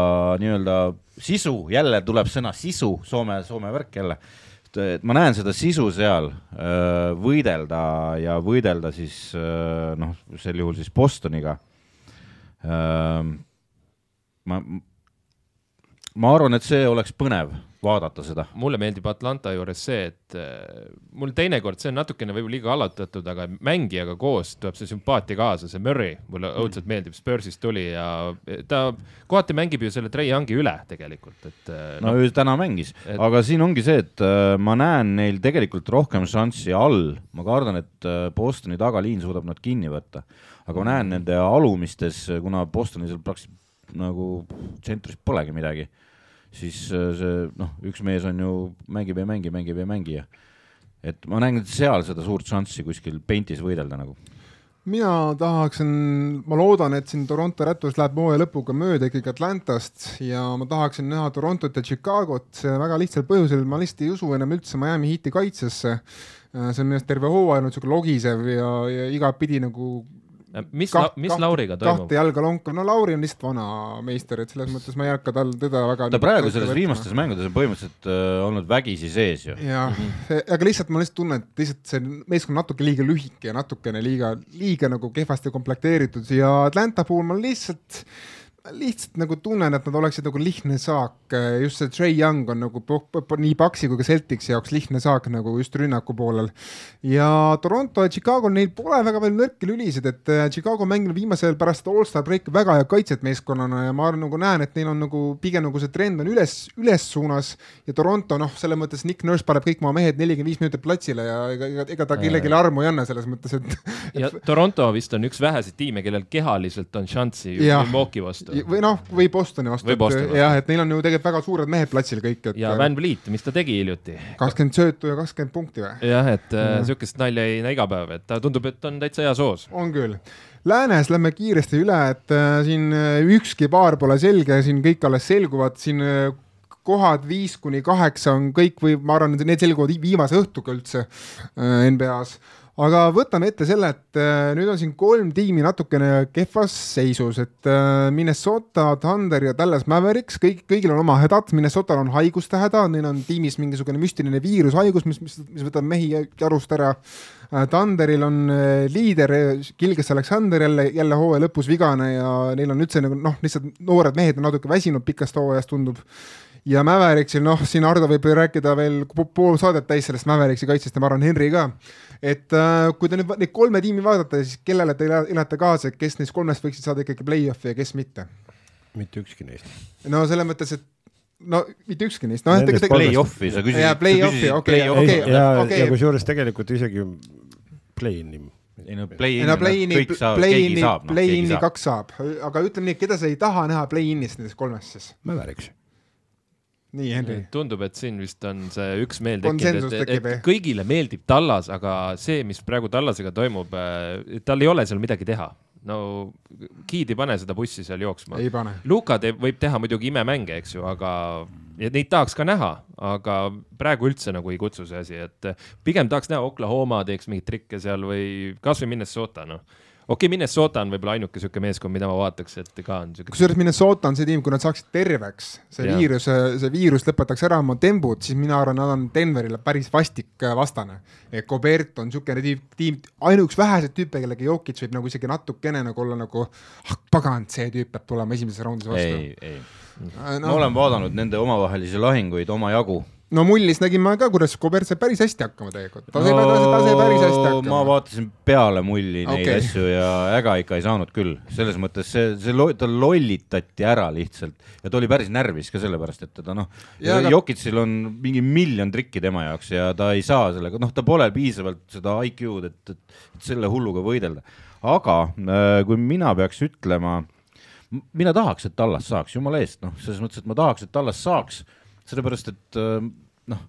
nii-öelda sisu, jälle tuleb sõna sisu, Soome, Soome värk jälle et ma näen seda sisu seal äh, võidelda ja võidelda siis äh, noh, sel juhul siis Bostoniga. Äh, ma, ma arvan, et see oleks põnev vaadata seda. mulle meeldib Atlanta juures see, et äh, mul teinekord see on natukene võib-olla liiga allatatud, aga mängijaga koos tuleb see sümpaatia kaasa, see Murray mulle mm. õudselt meeldib, Spursist tuli ja ta kohati mängib ju selle Trey Youngi üle tegelikult, et äh, no, no täna mängis. Et..., aga siin ongi see, et äh, ma näen neil tegelikult rohkem šanssi all, ma kardan, et Bostoni tagaliin suudab nad kinni võtta, aga ma näen nende alumistes, kuna Bostonil seal praktiliselt nagu tsentris polegi midagi siis äh, see noh, üks mees on ju, mängib ja mängib, mängib ja mängib ja et ma näen seal seda suurt šanssi kuskil peintis võidelda nagu. Mina tahaksin, ma loodan, et siin Toronto Raptors läheb hooaja lõpuga mööda ikkagi Atlantast ja ma tahaksin näha Torontot ja Chicagot. Väga lihtsal põhjusel, ma lihtsalt ei usu enam üldse Miami Heati kaitsesse. Äh, see on minu arust terve hooaja olnud siuke logisev ja, ja igatpidi nagu mis Kaht,, mis kahte, Lauriga toimub? kahte jalga lonkav, no Lauri on lihtsalt vana meister, et selles mõttes ma ei hakka tal teda väga. ta praegu selles viimastes mängudes on põhimõtteliselt äh, olnud vägisi sees ju. jah mm -hmm., aga lihtsalt ma lihtsalt tunnen, et lihtsalt see meeskond natuke liiga lühike ja natukene liiga, liiga nagu kehvasti komplekteeritud ja Atlanta puhul ma lihtsalt lihtsalt nagu tunnen, et nad oleksid nagu lihtne saak, just see Trey Young on nagu nii Paxi kui ka Celticsi jaoks lihtne saak nagu just rünnaku poolel. ja Toronto ja Chicago, neil pole väga palju nõrki lülisid, et äh, Chicago on mänginud viimasel pärast allstar breiki väga hea kaitset meeskonnana ja ma nagu näen, et neil on nagu pigem nagu see trend on üles, üles suunas. Ja Toronto noh, selles mõttes Nick Nurse paneb kõik oma mehed nelikümmend viis minutit platsile ja ega, ega, ega ta kellelegi armu ei anna selles mõttes, et, et.... ja Toronto vist on üks väheseid tiime, kellel kehaliselt on šanssi Milwaukee vastu või noh, või Bostoni vastu, et jah, et neil on ju tegelikult väga suured mehed platsil kõik, et. ja Van Vliet, mis ta tegi hiljuti? kakskümmend söötu ja kakskümmend punkti või? jah, et mm. sihukest nalja ei näe iga päev, et ta tundub, et on täitsa heas hoos. on küll. Läänes lähme kiiresti üle, et äh, siin äh, ükski paar pole selge, siin kõik alles selguvad, siin äh, kohad viis kuni kaheksa on kõik või ma arvan, need selguvad viimase õhtuga üldse äh, NBA-s aga võtame ette selle, et äh, nüüd on siin kolm tiimi natukene kehvas seisus, et äh, Minnesota Thunder ja Dallas Mavericks, kõik, kõigil on oma hädad, Minnesotal on haiguste häda, neil on tiimis mingisugune müstiline viirushaigus, mis, mis, mis võtab mehi jarust ära. Äh, Thunderil on liider Gilgis Aleksander jälle, jälle hooaja lõpus vigane ja neil on üldse nagu noh, lihtsalt noored mehed on natuke väsinud pikast hooajast, tundub. Ja Mavericksil, noh, siin Ardo võib rääkida veel pool saadet täis sellest Mavericksi kaitsest ja ma arvan, Henry ka et äh, kui te nüüd neid kolme tiimi vaatate, siis kellele te elate kaasa, kes neist kolmest võiksid saada ikkagi play-off'i ja kes mitte? mitte ükski neist. no selles mõttes, et no mitte ükski neist, noh. Play-off'i sa küsisid. jaa, play-off'i, okei, okei. ja, ja kusjuures tegelikult isegi play-in'i ei no ei play-in no play-in'i, kõik saab, keegi play-in'i saab, noh, play-in'i kaks saab, aga ütleme nii, keda sa ei taha näha play-in'is nendest kolmest siis? Mäveriks. nii, Henri. tundub, et siin vist on see üksmeel tekkinud, et, et jah? kõigile meeldib Tallas, aga see, mis praegu Tallasega toimub, tal ei ole seal midagi teha. no Giid ei pane seda bussi seal jooksma. ei pane. Luka teeb, võib teha muidugi imemänge, eks ju, aga ja neid tahaks ka näha, aga praegu üldse nagu ei kutsu see asi, et pigem tahaks näha Oklahoma teeks mingeid trikke seal või kasvõi Minnesota, noh. Okei okay,, Minnesota on võib-olla ainuke siuke meeskond, mida ma vaataks, et ka on siuke. kusjuures Minnesota on see tiim, kui nad saaksid terveks, see Jah. viirus, see viirus lõpetaks ära oma tembud, siis mina arvan, nad on Denverile päris vastik äh, vastane. et Gobert on niisugune tiim, tiim, ainuüks väheseid tüüpe, kellega Jokic võib nagu isegi natukene nagu olla nagu, ah pagan, see tüüp peab tulema esimeses raundis vastu ei, ei, Äh, ma no, olen vaadanud nende omavahelisi lahinguid omajagu. No mullis nägin ma ka, kuidas Gobert sai päris hästi hakkama tegelikult, ta sai no,, ta sai, päris hästi ma hakkama. vaatasin peale mulli neid okay. asju ja äga ikka ei saanud küll, selles mõttes see, see lo,, ta lollitati ära lihtsalt ja ta oli päris närvis ka sellepärast, et teda noh Jokitsil on mingi miljon trikki tema jaoks ja ta ei saa sellega, noh, ta pole piisavalt seda IQ-d, et, et, et selle hulluga võidelda. aga äh, kui mina peaks ütlema, mina tahaks, et Tallas saaks, jumala eest, noh, selles mõttes, et ma tahaks, et Tallas saaks, sellepärast et äh, noh,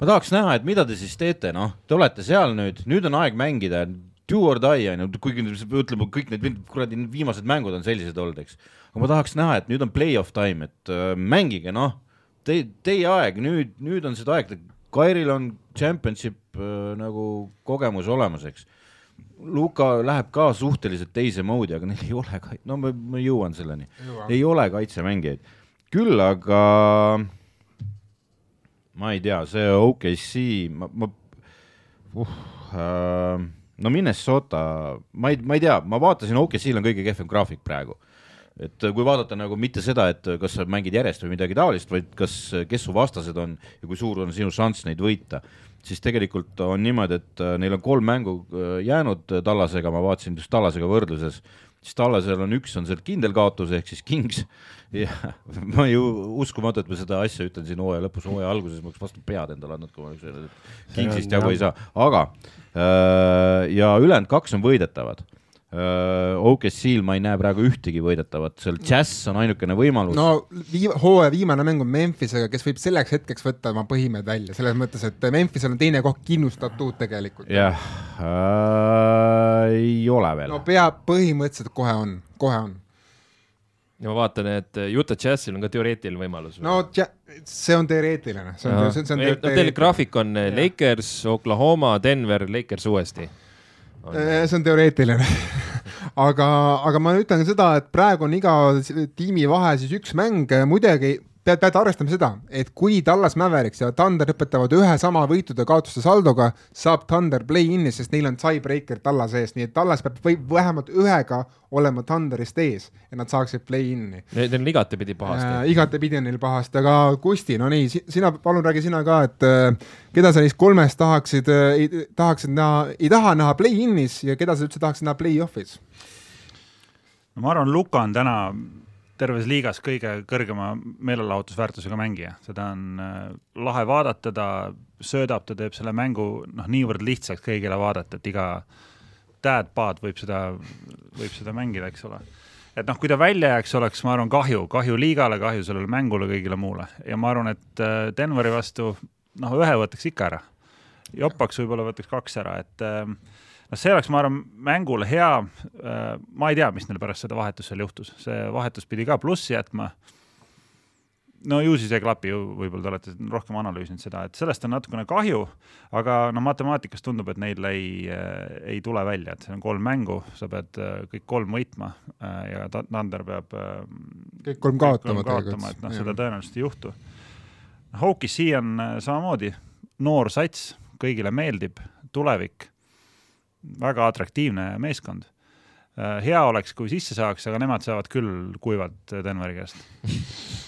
ma tahaks näha, et mida te siis teete, noh, te olete seal nüüd, nüüd on aeg mängida, do or die on ju, kuigi ütleme, kõik need kuradi viimased mängud on sellised olnud, eks. aga ma tahaks näha, et nüüd on play-off time, et äh, mängige, noh, te, teie aeg, nüüd, nüüd on seda aeg, Kairil on championship äh, nagu kogemus olemas, eks. Luka läheb ka suhteliselt teise moodi, aga neil ei ole no ma, ma jõuan selleni, ei ole kaitsemängijaid. Küll aga ma ei tea, see OKC, ma, ma uh,, äh, no Minnesota, ma ei, ma ei tea, ma vaatasin, OKC-l on kõige kehvem graafik praegu. et kui vaadata nagu mitte seda, et kas sa mängid järjest või midagi taolist, vaid kas, kes su vastased on ja kui suur on sinu šanss neid võita, siis tegelikult on niimoodi, et äh, neil on kolm mängu äh, jäänud Tallasega, ma vaatasin just Tallasega võrdluses, siis Tallasel on üks on seal kindel kaotus ehk siis Kings. Ja ma ju uskumatu, et ma seda asja ütlen siin hooaja lõpus, hooaja alguses ma oleks vastu pead endale andnud, kui ma oleks öelnud, et Kingsist jagu ei saa, aga äh, ja ülejäänud kaks on võidetavad. OKC-l ma ei näe praegu ühtegi võidetavat, seal Jazz on ainukene võimalus no.. viim-, hooaja viimane mäng on Memphisega, kes võib selleks hetkeks võtta oma põhimehed välja, selles mõttes, et Memphisel on teine koht kindlustatud tegelikult. jah äh,, ei ole veel no peab, põhimõtteliselt kohe on, kohe on. ja ma vaatan, et Utah Jazzil on ka teoreetiline võimalus. no see on teoreetiline, see on, see on, see on no teil graafik on eh, Lakers, Oklahoma, Denver, Lakers uuesti. Eh, see on teoreetiline. Aga, aga ma ütlen seda, et praegu on iga tiimi vahe siis üks mäng, muidugi pead, pead arvestama seda, et kui Tallas Mavericks ja Thunder lõpetavad ühe sama võitude-kaotuste saldoga, saab Thunder play-in'i, sest neil on tiebreaker Tallase ees, nii et Tallas peab või vähemalt ühega olema Thunderist ees, et nad saaksid play-in'i. Neil on igatepidi pahasti äh,. igatepidi on neil pahasti, aga Kusti, no nii, sina, palun räägi sina ka, et äh, keda sa neist kolmest tahaksid äh,, tahaksid näha, ei taha näha play-in'is ja keda sa üldse tahaksid näha play-off'is? no ma arvan, Luka on täna terves liigas kõige kõrgema meelelahutusväärtusega mängija, seda on äh, lahe vaadata, ta söödab, ta teeb selle mängu noh, niivõrd lihtsaks kõigile vaadata, et iga dad-pad võib seda, võib seda mängida, eks ole. et noh, kui ta välja jääks, oleks, ma arvan, kahju, kahju liigale, kahju sellele mängule, kõigile muule ja ma arvan, et äh, Denveri vastu noh, ühe võtaks ikka ära. jopaks võib-olla võtaks kaks ära, et äh, noh, see oleks, ma arvan, mängule hea. ma ei tea, mis neil pärast seda vahetust seal juhtus, see vahetus pidi ka plussi jätma. no ju siis ei klapi, võib-olla te olete rohkem analüüsinud seda, et sellest on natukene kahju, aga no matemaatikas tundub, et neil ei, ei tule välja, et see on kolm mängu, sa pead äh, kõik kolm võitma äh, ja Ta- Thunder peab äh, kõik kolm kaotama kaotama, et noh, seda tõenäoliselt ei juhtu. OKC on äh, samamoodi noor sats, kõigile meeldib, tulevik, väga atraktiivne meeskond. hea oleks, kui sisse saaks, aga nemad saavad küll kuivalt Denveri käest.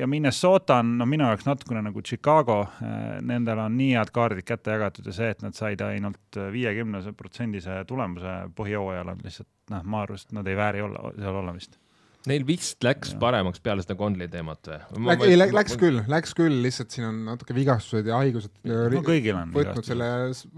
ja Minnesota on no minu jaoks natukene nagu Chicago, nendel on nii head kaardid kätte jagatud ja see, et nad said ainult viiekümnese protsendise tulemuse põhijooajal on lihtsalt noh, ma arvan, et nad ei vääri olla, seal olla vist Neil vist läks ja. paremaks peale seda Conley teemat või? Läk, ei, läks küll, läks küll, lihtsalt siin on natuke vigastused ja haigused no, kõigil on võtnud selle,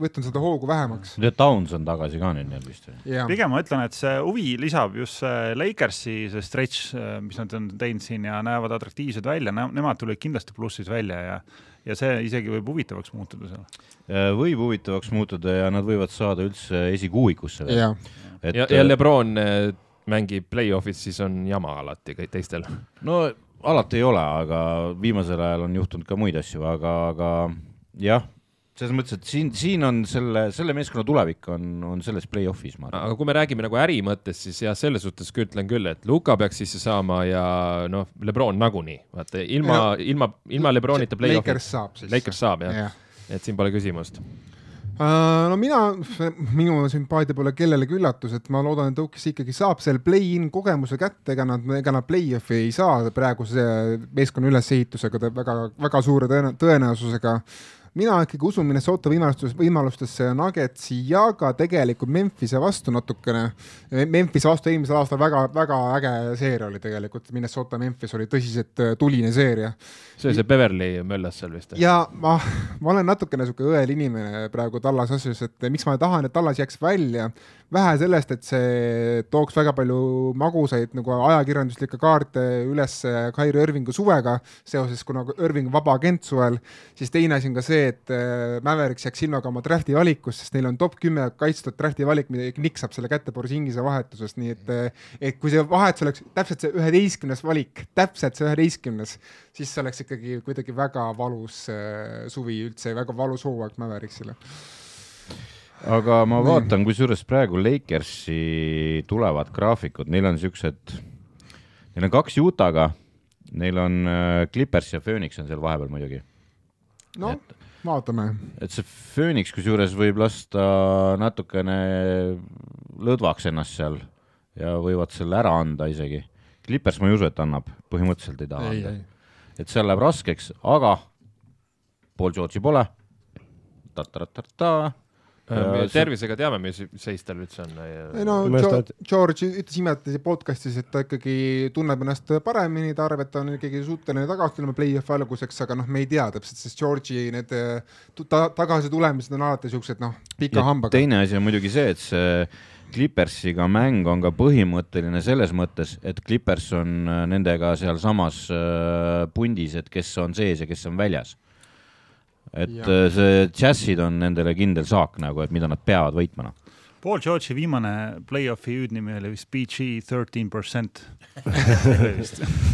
võtnud seda hoogu vähemaks. Downs on tagasi ka nüüd neil vist või? pigem ma ütlen, et see huvi lisab just see Lakersi see stretch, mis nad on teinud siin ja näevad atraktiivsed välja, nemad tulid kindlasti plussis välja ja ja see isegi võib huvitavaks muutuda seal. Äh, võib huvitavaks muutuda ja nad võivad saada üldse esikuuikusse veel. ja, ja, ja Lebron äh, mängib play-off'is, siis on jama alati kõik teistel. no alati ei ole, aga viimasel ajal on juhtunud ka muid asju, aga, aga jah, selles mõttes, et siin, siin on selle, selle meeskonna tulevik on, on selles play-off'is, ma arvan. aga kui me räägime nagu äri mõttes, siis jah, selles suhtes ka ütlen küll, et Luka peaks sisse saama ja noh, Lebron nagunii, vaata ilma, ilma, ilma Lebronita play-off'i. Lakers saab siis. Lakers saab jah ja. et siin pole küsimust no mina, minu sümpaatia pole kellelegi üllatus, et ma loodan, et Oukis ikkagi saab seal play-in kogemuse kätte, ega nad, ega nad play-off'i ei saa praeguse meeskonna ülesehitusega väga, väga suure tõenäosusega mina ikkagi usun Minnesota võimalustes, võimalustesse Nuggetsi ja ka tegelikult Memphise vastu natukene. Memphise vastu eelmisel aastal väga-väga äge seeria oli tegelikult, Minnesota Memphis oli tõsiselt äh, tuline seeria. see oli see Beverly möllas seal vist? ja ma, ma olen natukene sihuke õel inimene praegu Tallas asjus, et miks ma tahan, et Tallas jääks välja vähe sellest, et see tooks väga palju magusaid nagu ajakirjanduslikke kaarte üles Kairi Irvingu suvega seoses, kuna Irving vaba agent suvel, siis teine asi on ka see, et äh, Mavericks jääks silmaga oma drafti valikus, sest neil on top kümme kaitstud drafti valik, mida Nick saab selle kätte Borisingise vahetusest, nii et äh, et kui see vahetus oleks täpselt see üheteistkümnes valik, täpselt see üheteistkümnes, siis see oleks ikkagi kuidagi väga valus äh, suvi üldse, väga valus hooaeg Mavericksile aga ma vaatan, kusjuures praegu Lakersi tulevad graafikud, neil on siuksed, neil on kaks Utah'ga, neil on äh, Clippers ja Phoenix on seal vahepeal muidugi. no et, vaatame. et see Phoenix kusjuures võib lasta natukene lõdvaks ennast seal ja võivad selle ära anda isegi. Clippers ma ei usu, et annab, põhimõtteliselt ei taha ei, anda. et seal läheb raskeks, aga Paul George'i pole. Ta-ta-ta-ta tervisega teame, mis seis tal üldse on? ei no George ütles imetlusi podcast'is, et ta ikkagi tunneb ennast paremini, ta arvab, et ta on ikkagi suuteline tagasi tulema play-off'i alguseks, aga noh, me ei tea täpselt, sest George'i need ta tagasitulemised on alati siuksed noh, pika ja hambaga. teine asi on muidugi see, et see Clippersiga mäng on ka põhimõtteline selles mõttes, et Clippers on nendega sealsamas äh, pundis, et kes on sees ja kes on väljas et ja. Äh, see džässid on nendele kindel saak nagu, et mida nad peavad võitma, noh. Paul George'i viimane play-off'i hüüdnimi oli vist PG thirteen percent.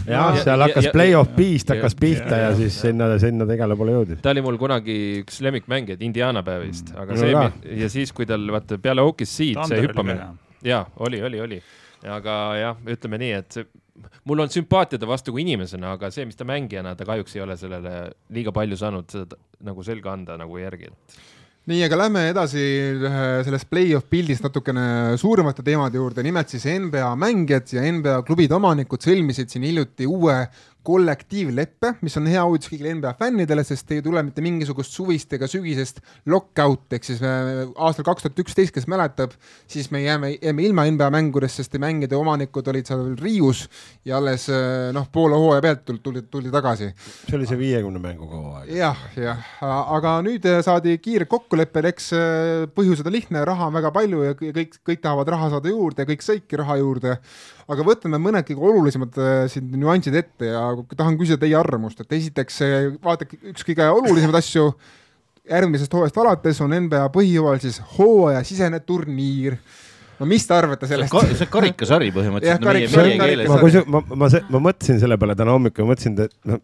jah, seal hakkas play-off B-st hakkas pihta ja, ja siis sinna, sinna igale poole jõudis. ta oli mul kunagi üks lemmikmängijaid Indiana päevist, aga no, see ka. ja siis, kui tal vaata peale OKC-d see hüppamine, jaa, oli, oli, oli, aga jah, ütleme nii, et mul on sümpaatia ta vastu kui inimesena, aga see, mis ta mängijana, ta kahjuks ei ole sellele liiga palju saanud seda nagu selga anda nagu järgi, nii, aga lähme edasi sellest play-off pildist natukene suuremate teemade juurde, nimelt siis NBA mängijad ja NBA klubide omanikud sõlmisid siin hiljuti uue kollektiivleppe, mis on hea uudis kõigile NBA fännidele, sest ei tule mitte mingisugust suvist ega sügisest lockout, ehk siis äh, aastal kaks tuhat üksteist, kes mäletab, siis me jääme, jääme ilma NBA mängudest, sest mängijate omanikud olid seal riius ja alles äh, noh, poole hooaja pealt tuldi, tuldi, tuldi tagasi. see oli see viiekümne mänguga hooaeg. jah, jah, aga nüüd äh, saadi kiired kokkulepped, eks põhjused on lihtne, raha on väga palju ja kõik, kõik tahavad raha saada juurde ja kõik saidki raha juurde aga võtame mõned kõige olulisemad äh, siin nüansid ette ja tahan küsida teie arvamust, et esiteks vaadake üks kõige olulisemaid asju järgmisest hooajast alates on NBA põhijooajal siis hooajasisene turniir no mis te arvate sellest? see on karikasari põhimõtteliselt. No, meie, meie keeles. ma, kui, ma, ma, ma mõtlesin selle peale täna hommikul, mõtlesin, et noh,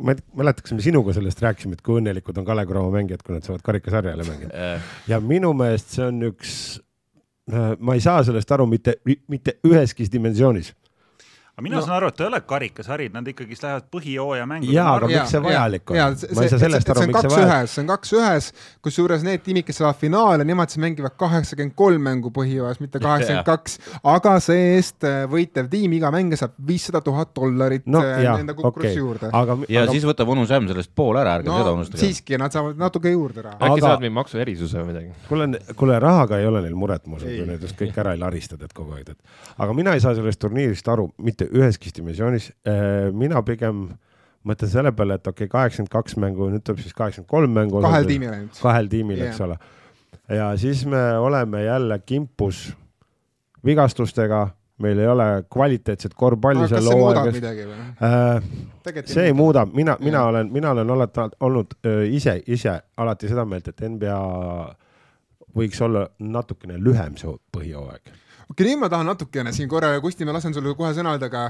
ma ei mäleta, kas me sinuga sellest rääkisime, et kui õnnelikud on Kalev Cramo mängijad, kui nad saavad karikasarja jälle mängida. ja minu meelest see on üks Äh, ma ei saa sellest aru mitte, mitte üheski dimensioonis aga mina no. saan aru, et ei ole karikasari, nad ikkagi lähevad põhijooaja mängu. jaa, aga miks see vajalik on? ma ei saa sellest aru, miks see vajalik on. see on kaks ühes, kusjuures need tiimid, kes saavad finaali, nemad siis mängivad kaheksakümmend kolm mängu põhijooajas, mitte kaheksakümmend kaks. aga see-eest äh, võitev tiim, iga mängija saab viissada tuhat dollarit no, äh, enda kukkrusse okay. juurde. ja aga... siis võtab onu Sämm sellest poole ära, ärge no, seda unustage. siiski, nad saavad natuke juurde raha. äkki aga... saavad mingi maksuerisuse või midagi? kuule, kuule, rahaga ei ole neil muret, ma usun, kui nad just kõik ära ei larista tead kogu aeg, et aga mina ei saa sellest turniirist aru mitte mitte üheski dimensioonis. mina pigem mõtlen selle peale, et okei okay,, kaheksakümmend kaks mängu, nüüd tuleb siis kaheksakümmend kolm mängu. kahel tiimil ainult. kahel tiimil yeah., eks ole. ja siis me oleme jälle kimpus vigastustega, meil ei ole kvaliteetset korvpalli seal hooaegas. Äh, see ei muuda, mina, mina olen, mina olen alati olnud äh, ise, ise alati seda meelt, et NBA võiks olla natukene lühem see põhijooaeg. Okei nüüd ma tahan natukene siin korra, Kusti, ma lasen sulle kohe sõna öelda, aga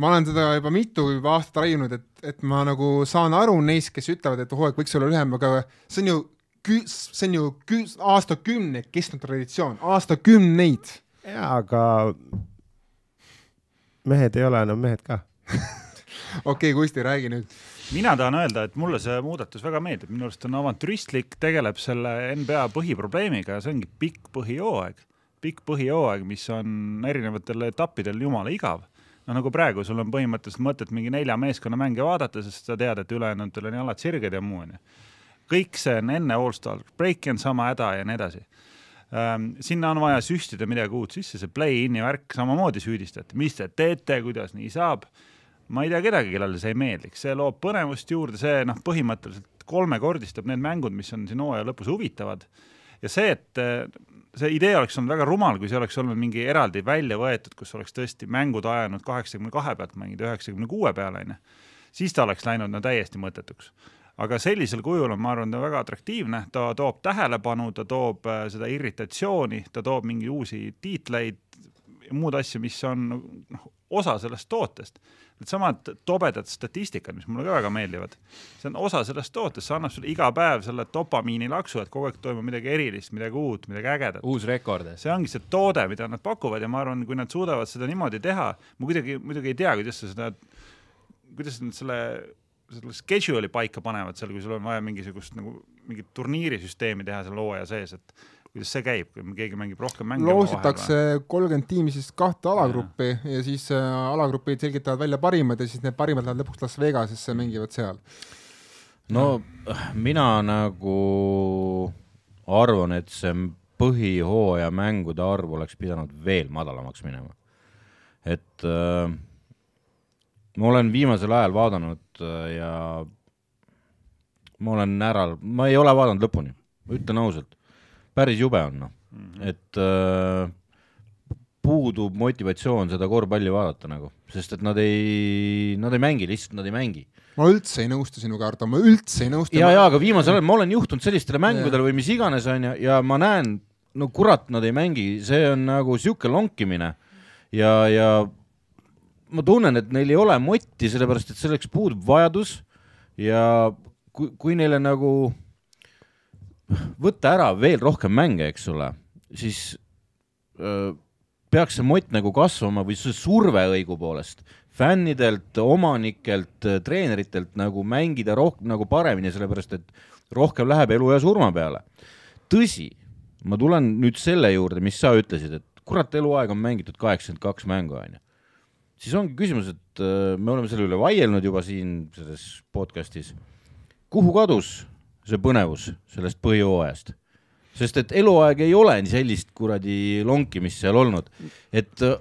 ma olen seda juba mitu juba aastat raiunud, et, et ma nagu saan aru neist, kes ütlevad, et hooaeg võiks olla lühem, aga see on ju, see on ju aastakümneid kestnud traditsioon, aastakümneid. jaa, aga mehed ei ole enam mehed ka okei okay,, Kusti, räägi nüüd mina tahan öelda, et mulle see muudatus väga meeldib, minu arust on avantüristlik, tegeleb selle NBA põhiprobleemiga ja see ongi pikk põhijooaeg. Pikk põhijooaeg, mis on erinevatel etappidel jumala igav no nagu praegu sul on põhimõtteliselt mõtet mingi nelja meeskonna mänge vaadata, sest sa tead, et ülejäänutel on jalad sirged ja muu onju. kõik see on enne allstar break'i on sama häda ja nii edasi ähm,. sinna on vaja süstida midagi uut sisse, see play-in'i värk samamoodi süüdistati, mis te teete, kuidas nii saab. ma ei tea kedagi, kellele see ei meeldiks, see loob põnevust juurde, see noh, põhimõtteliselt kolmekordistab need mängud, mis on siin hooaja lõpus huvitavad ja see, et see idee oleks olnud väga rumal, kui see oleks olnud mingi eraldi välja võetud, kus oleks tõesti mängud ajanud kaheksakümne kahe pealt mängida üheksakümne kuue peale, onju. siis ta oleks läinud no täiesti mõttetuks. aga sellisel kujul on, ma arvan, ta väga atraktiivne, ta toob tähelepanu, ta toob äh, seda irritatsiooni, ta toob mingi uusi tiitleid muud asju, mis on noh, osa sellest tootest needsamad tobedad statistikad, mis mulle ka väga meeldivad, see on osa sellest tootest, see annab sulle iga päev selle dopamiinilaksu, et kogu aeg toimub midagi erilist, midagi uut, midagi ägedat. uus rekord. see ongi see toode, mida nad pakuvad ja ma arvan, kui nad suudavad seda niimoodi teha, ma kuidagi muidugi ei tea, kuidas sa seda, kuidas nad selle selle schedule'i paika panevad seal, kui sul on vaja mingisugust nagu mingit turniirisüsteemi teha seal hooaja sees, et kuidas see käib, kui keegi mängib rohkem mänge? loositakse kolmkümmend tiimi siis kahte alagruppi ja, ja siis äh, alagrupid selgitavad välja parimad ja siis need parimad lähevad lõpuks Las Vegasesse, mängivad seal. no mina nagu arvan, et see põhihooaja mängude arv oleks pidanud veel madalamaks minema. et äh, ma olen viimasel ajal vaadanud äh, ja ma olen ära, ma ei ole vaadanud lõpuni, ütlen ausalt päris jube on noh mm -hmm., et äh, puudub motivatsioon seda korvpalli vaadata nagu, sest et nad ei, nad ei mängi, lihtsalt nad ei mängi. ma üldse ei nõustu sinuga, Ardo, ma üldse ei nõustu. ja, ja aga viimasel ajal ma olen juhtunud sellistele mängudele või mis iganes onju ja ma näen, no kurat, nad ei mängi, see on nagu sihuke lonkimine ja, ja ma tunnen, et neil ei ole motti, sellepärast et selleks puudub vajadus ja kui, kui neile nagu võtta ära veel rohkem mänge, eks ole, siis öö, peaks see mott nagu kasvama või see surve õigupoolest fännidelt, omanikelt, treeneritelt nagu mängida rohkem nagu paremini, sellepärast et rohkem läheb elu ja surma peale. tõsi, ma tulen nüüd selle juurde, mis sa ütlesid, et kurat, eluaeg on mängitud kaheksakümmend kaks mängu, onju. siis ongi küsimus, et me oleme selle üle vaielnud juba siin selles podcast'is. kuhu kadus see põnevus sellest põhijooajast. sest et eluaeg ei ole sellist kuradi lonkimist seal olnud, et äh,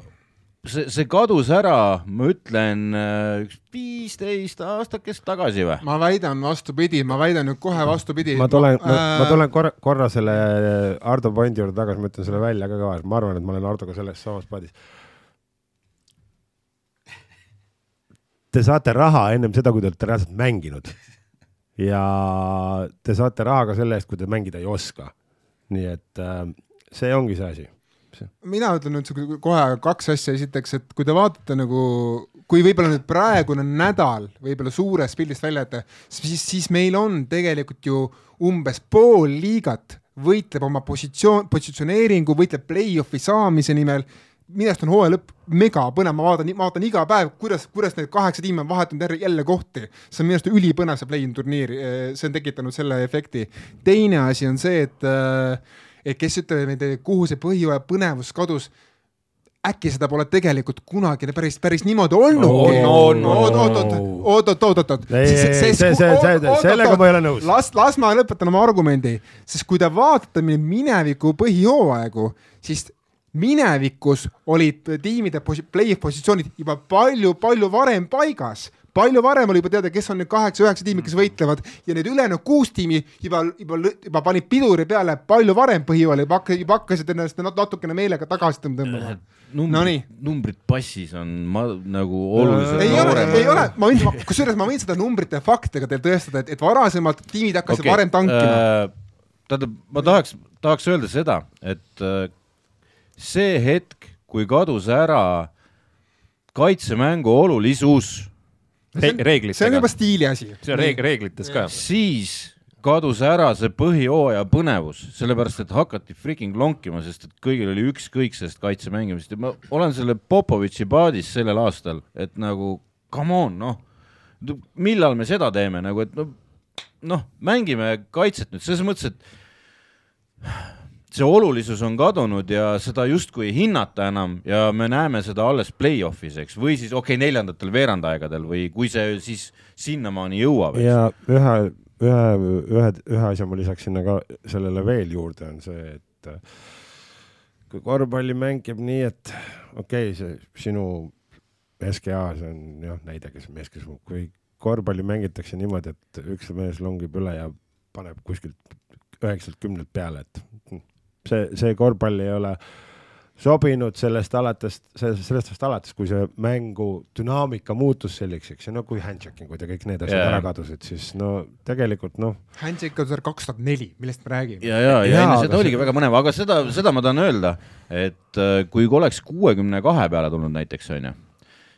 see, see kadus ära, ma ütlen, äh, üks viisteist aastakest tagasi või? ma väidan vastupidi, ma väidan nüüd kohe vastupidi. ma tulen ma, äh..., ma tulen korra, korra selle Ardo pointi juurde tagasi, ma ütlen selle välja ka kõva, ma arvan, et ma olen Ardoga selles samas paadis. Te saate raha ennem seda, kui te olete reaalselt mänginud ja te saate raha ka selle eest, kui te mängida ei oska. nii et äh, see ongi see asi. Mina ütlen nüüd kohe kaks asja, esiteks, et kui te vaatate nagu, kui võib-olla nüüd praegune nädal võib-olla suurest pildist välja jätta, siis, siis meil on tegelikult ju umbes pool liigat võitleb oma positsioon, positsioneeringu, võitleb play-off'i saamise nimel minu arust on hooaja lõpp mega põnev, ma vaatan, vaatan iga päev, kuidas, kuidas need kaheksa tiimi on vahetanud jälle kohti. see on minu arust ülipõnev, see play-in turniir, see on tekitanud selle efekti. teine asi on see, et, et kes ütleb, kuhu see põhjooaja põnevus kadus äkki seda pole tegelikult kunagi päris, päris niimoodi olnudki oh,. No, oot, oot, oot, oot, oot, oot, oot. sellega ma ei ole nõus. las, las ma lõpetan oma argumendi, sest kui te vaatate mineviku põhijooaegu, siis minevikus olid tiimide play-off positsioonid juba palju-palju varem paigas palju varem oli juba teada, kes on need kaheksa-üheksa tiimi, kes võitlevad ja need ülejäänud kuus tiimi juba, juba, juba panid piduri peale palju varem põhijoole, juba hakkasid, juba hakkasid ennast natukene meelega tagasi tõmbama. numbrid no, numbrid passis on ma, nagu oluliselt ei ole, ei ole, ma võin, kusjuures ma võin seda numbrite ja faktidega teile tõestada, et, et varasemalt tiimid hakkasid okay. varem tankima äh,. tähendab, ma tahaks, tahaks öelda seda, et äh, see hetk, kui kadus ära kaitsemängu olulisus Re reeglitega. see on juba stiili asi. see on reeg reeglites ka. siis kadus ära see põhihooaja põnevus, sellepärast et hakati freaking lonkima, sest et kõigil oli ükskõik sellest kaitse mängimisest ja ma olen selle Popovitši paadis sellel aastal, et nagu come on, noh, millal me seda teeme nagu, et noh, noh, mängime kaitset nüüd selles mõttes, et see olulisus on kadunud ja seda justkui ei hinnata enam ja me näeme seda alles play-off'is, eks, või siis okei okay,, neljandatel veerandaegadel või kui see siis sinnamaani jõuab. ja ühe, ühe, ühe, ühe asja ma lisaks sinna ka sellele veel juurde, on see, et äh, kui korvpalli mängib nii, et okei okay,, see sinu SKA, see on jah näide, kes mees, kes, kui korvpalli mängitakse niimoodi, et üks mees longib üle ja paneb kuskilt üheksalt kümnelt peale, et see, see korvpall ei ole sobinud sellest alates, sellest, ajast alates, kui see mängu dünaamika muutus selliseks ja no kui handshaking'ud ja kõik need asjad yeah. ära kadusid, siis no tegelikult noh. Handshake kadus ära kaks tuhat neli, millest me räägime. ja, ja, ja, ja enne seda oligi see... väga põnev, aga seda, seda ma tahan öelda, et äh, kui oleks kuuekümne kahe peale tulnud näiteks onju,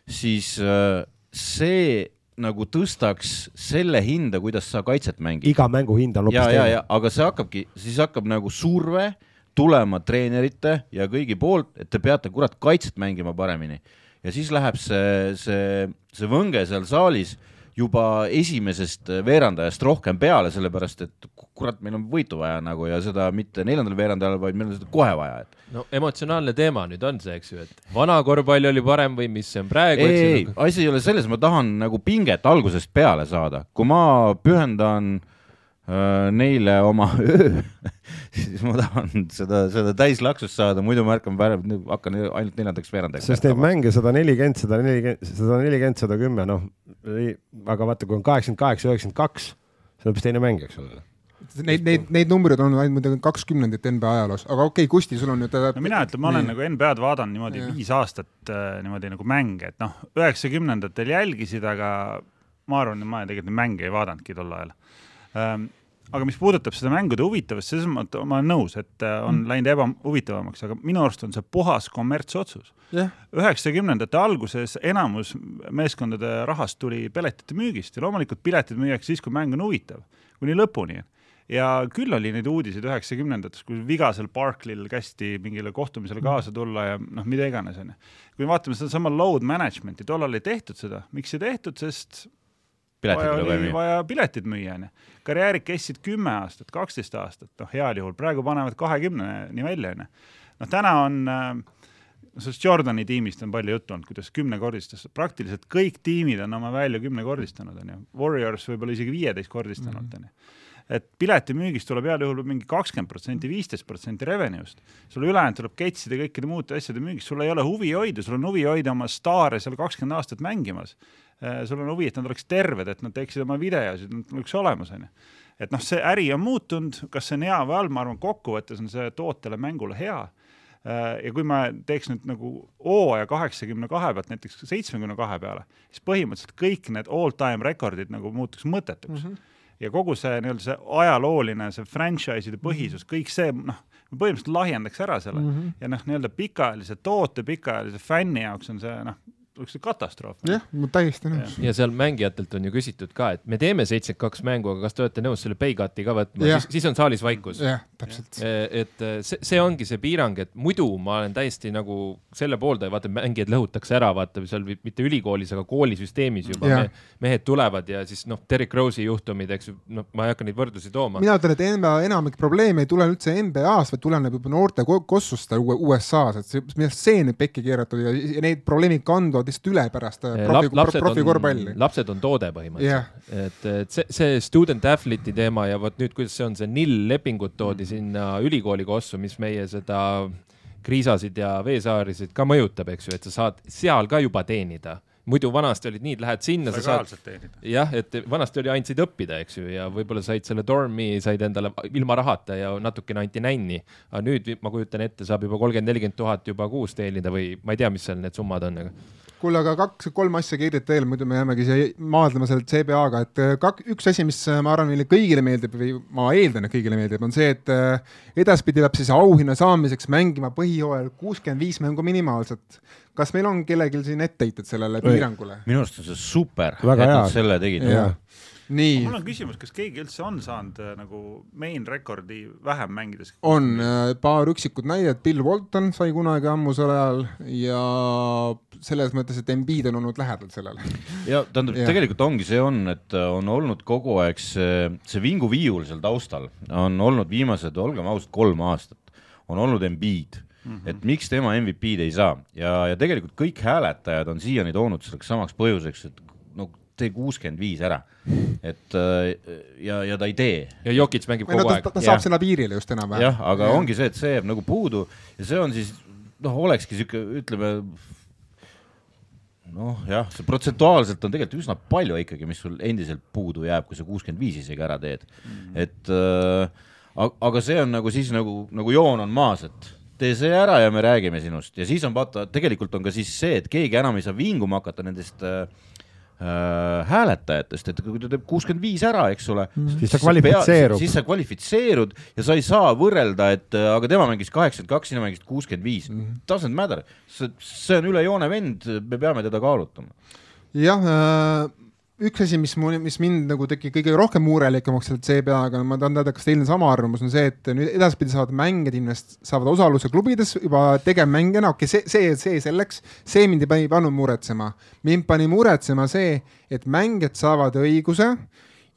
siis äh, see nagu tõstaks selle hinda, kuidas sa kaitset mängid. iga mängu hind on hoopis teine. aga see hakkabki, siis hakkab nagu surve tulema treenerite ja kõigi poolt, et te peate kurat kaitset mängima paremini. ja siis läheb see, see, see võnge seal saalis juba esimesest veerandajast rohkem peale, sellepärast et kurat, meil on võitu vaja nagu ja seda mitte neljandal veerandajal, vaid meil on seda kohe vaja, et. no emotsionaalne teema nüüd on see, eks ju, et vana korvpall oli parem või mis see on praegu? ei, ei, asi ei ole selles, ma tahan nagu pinget algusest peale saada, kui ma pühendan äh, neile oma öö siis ma tahan seda, seda täislaksust saada, muidu ma ärkan päev, hakkan ainult neljandaks veerandaks. sest neid mänge sada nelikümmend, sada nelikümmend, sada nelikümmend, sada kümme, noh, aga vaata, kui on kaheksakümmend kaheksa, üheksakümmend kaks, see on hoopis teine mäng, eks ole Neid, neid, neid numbreid on ainult muidugi kakskümnendit NBA ajaloos, aga okei okay,, Kusti, sul on nüüd no mina ütlen, ma olen nii. nagu NBA-d vaadanud niimoodi ja. viis aastat äh, niimoodi nagu mänge, et noh, üheksakümnendatel jälgisid, aga ma arvan, et ma tegelikult neid mänge ei vaadanudki tol ajal aga mis puudutab seda mängude huvitavust, selles mõttes ma olen nõus, et äh, on mm. läinud ebahuvitavamaks, aga minu arust on see puhas kommertsotsus. üheksakümnendate alguses enamus meeskondade rahast tuli piletite müügist ja loomulikult piletid müüakse siis, kui mäng on huvitav, kuni lõpuni. ja küll oli neid uudiseid üheksakümnendates, kui vigasel Barclay'l kästi mingile kohtumisele mm. kaasa tulla ja noh, mida iganes, onju. kui me vaatame sedasama load management'i, tollal ei tehtud seda, miks ei tehtud, sest vaja oli vaja piletid müüa, onju. karjäärid kestsid kümme aastat, kaksteist aastat, noh, heal juhul, praegu panevad kahekümneni välja, onju. noh, täna on äh, sellest Jordani tiimist on palju juttu olnud, kuidas kümnekordistas, praktiliselt kõik tiimid on oma välja kümnekordistanud, onju. Warriors võib-olla isegi viieteistkordistanud, mhm. onju et piletimüügist tuleb heal juhul mingi kakskümmend protsenti, viisteist protsenti revenue'st. sul ülejäänud tuleb ketside kõikide muude asjade müügist, sul ei ole huvi hoida, sul on huvi hoida oma staare seal kakskümmend aastat mängimas. Äh, sul on huvi, et nad oleks terved, et nad teeksid oma videosid, nad oleks olemas, onju. et noh, see äri on muutunud, kas see on hea või halb, ma arvan, kokkuvõttes on see tootele, mängule hea. Äh, ja kui ma teeks nüüd nagu hooaja kaheksakümne kahe pealt näiteks seitsmekümne kahe peale, siis põhimõtteliselt kõik need all-time rekordid nagu muutuks mõttetuks mm. -hmm ja kogu see nii-öelda see ajalooline, see franchise'ide põhisus, kõik see noh, põhimõtteliselt lahjendaks ära selle mm -hmm. ja noh, nii-öelda pikaajalise toote, pikaajalise fänni jaoks on see noh, oleks see katastroof. jah, ma täiesti nõus. ja seal mängijatelt on ju küsitud ka, et me teeme seitsekümmend kaks mängu, aga kas te olete nõus selle pay-cut'i ka võtma, siis, siis on saalis vaikus. jah, täpselt. E, et see, see ongi see piirang, et muidu ma olen täiesti nagu selle pooldaja, vaata mängijad lõhutakse ära, vaata seal mitte ülikoolis, aga koolisüsteemis juba me, mehed tulevad ja siis noh, Derek Rose'i juhtumid, eks ju, noh, ma ei hakka neid võrdlusi tooma. mina ütlen, et NBA enamik probleeme ei tule üldse NBA-st, vaid tuleneb juba noorte kossust USA-s, et see, arust see nüüd pekki keeratud ja, ja need probleemid kanduvad lihtsalt üle pärast äh, profi, profikorvpalli. lapsed on toode põhimõtteliselt yeah., et, et see, see student athlete'i teema ja vot nüüd, kuidas see on, see nill lepingud toodi sinna ülikooli kossu, mis meie seda kriisasid ja veesaarisid ka mõjutab, eks ju, et sa saad seal ka juba teenida. muidu vanasti olid nii, et lähed sinna, sa saad jah, et vanasti oli ainult said õppida, eks ju, ja võib-olla said selle dormi, said endale ilma rahata ja natukene anti nänni. aga nüüd ma kujutan ette, saab juba kolmkümmend, nelikümmend tuhat juba kuus teenida või ma ei tea, mis seal need summad on, aga kuule, aga kaks-kolm asja kirjuta veel, muidu me jäämegi siia maadlema selle CBA-ga, et äh, kak-, üks asi, mis äh, ma arvan, meile kõigile meeldib või ma eeldan, et kõigile meeldib, on see, et äh, edaspidi peab siis auhinna saamiseks mängima põhijooajal kuuskümmend viis mängu minimaalselt. kas meil on kellelgi siin etteheited sellele piirangule? minu arust on see super, et nad selle tegid. Nii mul on küsimus, kas keegi üldse on saanud äh, nagu main rekordi vähem mängides? on äh, paar üksikut näidet, Bill Walton sai kunagi ammusel ajal ja selles mõttes, et Embiid on olnud lähedal sellele. ja tähendab Jah., tegelikult ongi see on, et on olnud kogu aeg see, see vinguviiul seal taustal on olnud viimased, olgem ausad, kolm aastat on olnud Embiid mm. -hmm. et miks tema MVP-d ei saa ja, ja tegelikult kõik hääletajad on siiani toonud selleks samaks põhjuseks, et tee kuuskümmend viis ära. et äh, ja, ja ta ei tee ja Jokic mängib no kogu ta, aeg ta, ta saab sinna piirile just enam-vähem. jah, aga ja. ongi see, et see jääb nagu puudu ja see on siis noh, olekski sihuke, ütleme noh, jah, see protsentuaalselt on tegelikult üsna palju ikkagi, mis sul endiselt puudu jääb, kui sa kuuskümmend viis isegi ära teed mm.. et äh, ag- aga see on nagu siis nagu, nagu joon on maas, et tee see ära ja me räägime sinust ja siis on vaata, tegelikult on ka siis see, et keegi enam ei saa vinguma hakata nendest äh, hääletajatest, et kui ta teeb kuuskümmend viis ära, eks ole mm, Siis ta kvalifitseerub. siis sa kvalifitseerud ja sa ei saa võrrelda, et äh, aga tema mängis kaheksakümmend kaks, sina mängisid kuuskümmend viis. Doesn't matter, see, see on üle joone vend, me peame teda kaalutama. jah äh,, üks asi, mis mul, mis mind nagu tegi kõige rohkem murelikumaks selle CBA-ga, ma tahan teada, kas teil on sama arvamus, on see, et nüüd edaspidi saavad mängijad invest-, saavad osaluse klubides juba tegevmängijana, okei okay,, see, see, see selleks, see mind ei pani- pannud muretsema. mind pani muretsema see, et mängijad saavad õiguse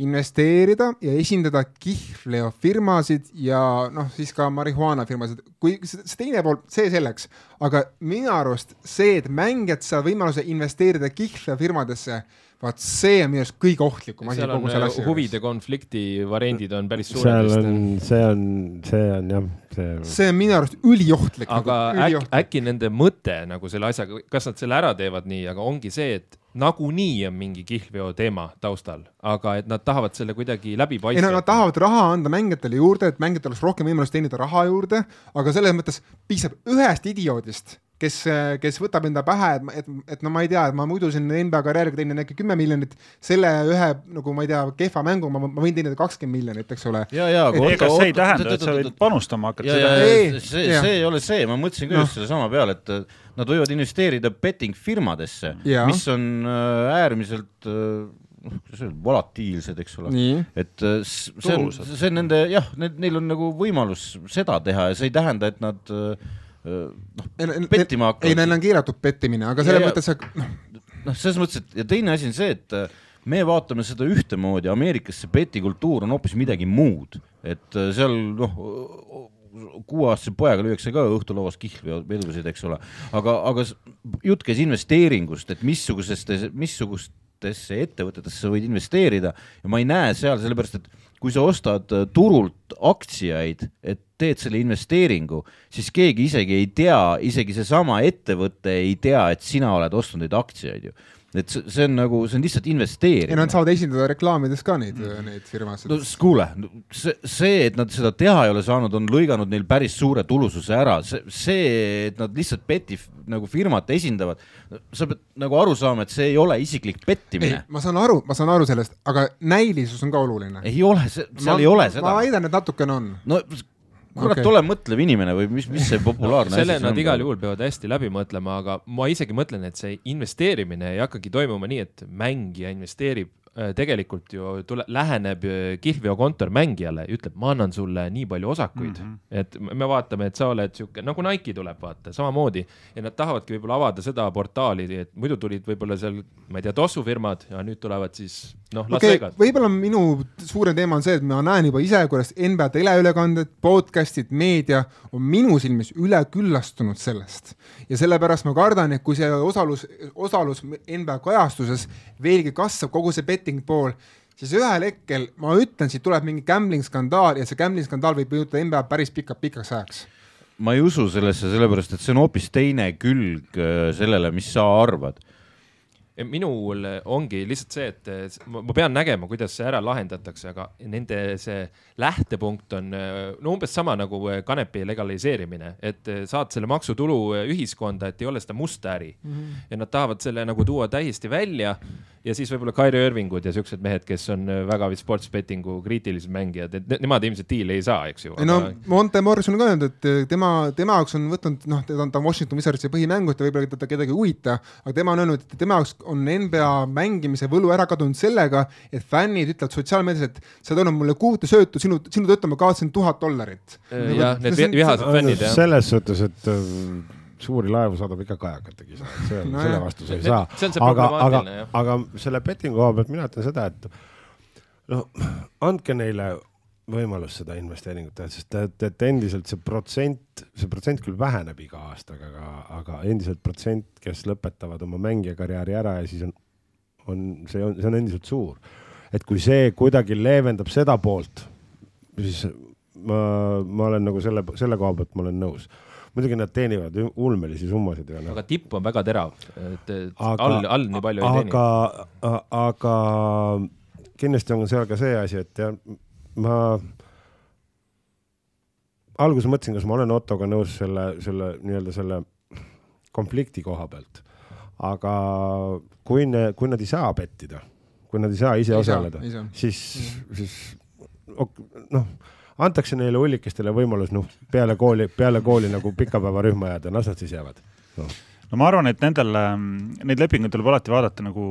investeerida ja esindada kihlveofirmasid ja noh, siis ka marihuaanafirmasid, kui see teine pool, see selleks, aga minu arust see, et mängijad saavad võimaluse investeerida kihlveofirmadesse, vaat see on minu arust kõige ohtlikum asi seal on kogu selle äh, asja huvide konflikti variandid on päris seal suured on vist., see on, see on jah, see see on minu arust üliohtlik. aga äkki, äkki nende mõte nagu selle asjaga, kas nad selle ära teevad nii, aga ongi see, et nagunii on mingi kihlveo teema taustal, aga et nad tahavad selle kuidagi ei no nad tahavad raha anda mängijatele juurde, et mängijatel oleks rohkem võimalust teenida raha juurde, aga selles mõttes piisab ühest idioodist, kes, kes võtab enda pähe, et, et, et no ma ei tea, et ma muidu siin NBA karjääriga teenin äkki kümme miljonit, selle ühe nagu ma ei tea, kehva mängu ma, ma võin teenida kakskümmend miljonit, eks ole. ja, ja ega see ei tähenda, et sa võid panustama hakata, see see, ei ole see, ma mõtlesin ka Noh. just sellesama peale, et nad võivad investeerida betting firmadesse, mis on äh, äärmiselt äh, noh, kuidas öelda, volatiilsed, eks ole. et äh, see on, see on nende jah, neil on nagu võimalus seda teha ja see ei tähenda, et nad äh, noh, pettima ei, neil hakkavad. on keelatud pettimine, aga selles mõttes, et noh, noh, selles mõttes, et ja teine asi on see, et äh, me vaatame seda ühtemoodi, Ameerikas see petikultuur on hoopis midagi muud, et äh, seal noh, kuueaastase pojaga lüüakse ka õhtulauas kihlvedusid, eks ole, aga, aga jutt käis investeeringust, et missugusesse, missugustesse ettevõtetesse sa võid investeerida. Ja ma ei näe seal, sellepärast et kui sa ostad äh, turult aktsiaid, et teed selle investeeringu, siis keegi isegi ei tea, isegi seesama ettevõte ei tea, et sina oled ostnud neid aktsiaid ju. Et see, on nagu, see on lihtsalt ja nad investeerimine. saavad esindada reklaamides ka neid, neid firmasid no kuule, see, see, et nad seda teha ei ole saanud, on lõiganud neil päris suure tulususe ära, see, see, et nad lihtsalt peti nagu firmat esindavad, sa pead nagu aru saama, et see ei ole isiklik pettimine., ma saan aru, ma saan aru sellest, aga näilisus on ka oluline. ei ole, seal ei ole seda ma. väidan, et natukene on. no kurat okay., ole mõtlev inimene või mis, mis see populaarne selle asi nad igal juhul peavad hästi läbi mõtlema, aga ma isegi mõtlen, et see investeerimine ei hakkagi toimuma nii, et mängija investeerib äh, tegelikult ju tule, läheneb äh, kihlveokontor mängijale, ütleb, ma annan sulle nii palju osakuid mm, -hmm. et me me vaatame, et sa oled sihuke nagu Nike tuleb, vaata samamoodi ja nad tahavadki võib-olla avada seda portaali, et muidu tulid võib-olla seal, ma ei tea, tossufirmad ja nüüd tulevad siis noh, Las okei okay,, Vegas. võib-olla minu suurem teema on see, et ma näen juba ise, kuidas NBA teleülekanded, podcast'id, meedia on minu silmis üleküllastunud sellest. ja sellepärast ma kardan, et kui see osalus, osalus NBA kajastuses veelgi kasvab, kogu see betting pool, siis ühel hetkel ma ütlen, siit tuleb mingi gambling skandaal ja see gambling skandaal võib mõjutada NBA-d päris pika, pikaks ajaks. ma ei usu sellesse, sellepärast et see on hoopis teine külg äh, sellele, mis sa arvad minul ongi lihtsalt see, et ma pean nägema, kuidas see ära lahendatakse, aga nende see lähtepunkt on no umbes sama nagu kanepi legaliseerimine, et saad selle maksutulu ühiskonda, et ei ole seda musta äri mm. -hmm. ja nad tahavad selle nagu tuua täiesti välja ja siis võib-olla Kairi Irvingud ja siuksed mehed, kes on väga sports betting'u kriitilised mängijad, et nemad ilmselt diili ei saa, eks ju. ei no Monte Morrison on ka öelnud, et tema, tema jaoks on võtnud, noh, ta on, ta on Washington Wizardsi põhimängu, et võib-olla teda kedagi ei huvita, aga tema on öelnud, et tema jaoks on NBA mängimise võlu ära kadunud sellega, et fännid ütlevad sotsiaalmeedias, et sa toonud mulle kuute söötu, sinu, sinu tõttu ma kaotasin tuhat dollarit. jah, need vihased fännid jah. selles suhtes, et äh, suuri laevu saadab ikka kajakate kisa, et see on no, selle vastu sa ei saa. aga, aga, aga selle bettingu koha pealt mina ütlen seda, et noh, andke neile võimalus seda investeeringut teha, sest et, et endiselt see protsent, see protsent küll väheneb iga aastaga, aga, aga endiselt protsent, kes lõpetavad oma mängijakarjääri ära ja siis on, on, see on, see on endiselt suur. et kui see kuidagi leevendab seda poolt, siis ma, ma olen nagu selle, selle koha pealt ma olen nõus muidugi nad teenivad ulmelisi summasid ju no.. aga tipp on väga terav, et, et aga, all, all nii palju ei teeni. aga, aga kindlasti on seal ka see asi, et jah, ma alguses mõtlesin, kas ma olen Ottoga nõus selle, selle nii-öelda selle konflikti koha pealt. aga kui ne, kui nad ei saa pettida, kui nad ei saa ise ei osaleda, siis, siis noh, antakse neile hullikestele võimalus, noh, peale kooli, peale kooli nagu pikapäevarühma jääda, las nad siis jäävad. No.. no ma arvan, et nendel, neid lepinguid tuleb alati vaadata nagu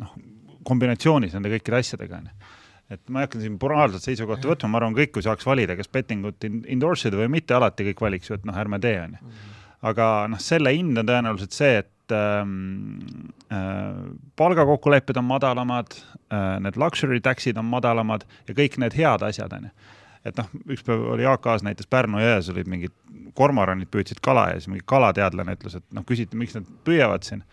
noh, kombinatsioonis nende kõikide asjadega, onju et ma ei hakka siin moraalset seisukohta võtma, ma arvan, kõik, kui saaks valida, kas betting ut endorse ida või mitte, alati kõik valiks ju, et noh, ärme tee, on ju. Mhm. aga noh, selle hind on tõenäoliselt see, et ähm, äh, palgakokkulepped on madalamad äh,, need luxury tax'id on madalamad ja kõik need head asjad, on ju. et noh, üks päev oli Jaak Aas näitas Pärnu jões olid mingid kormoranid püüdsid kala ja siis mingi kalateadlane ütles, et noh, küsiti, miks nad püüavad siin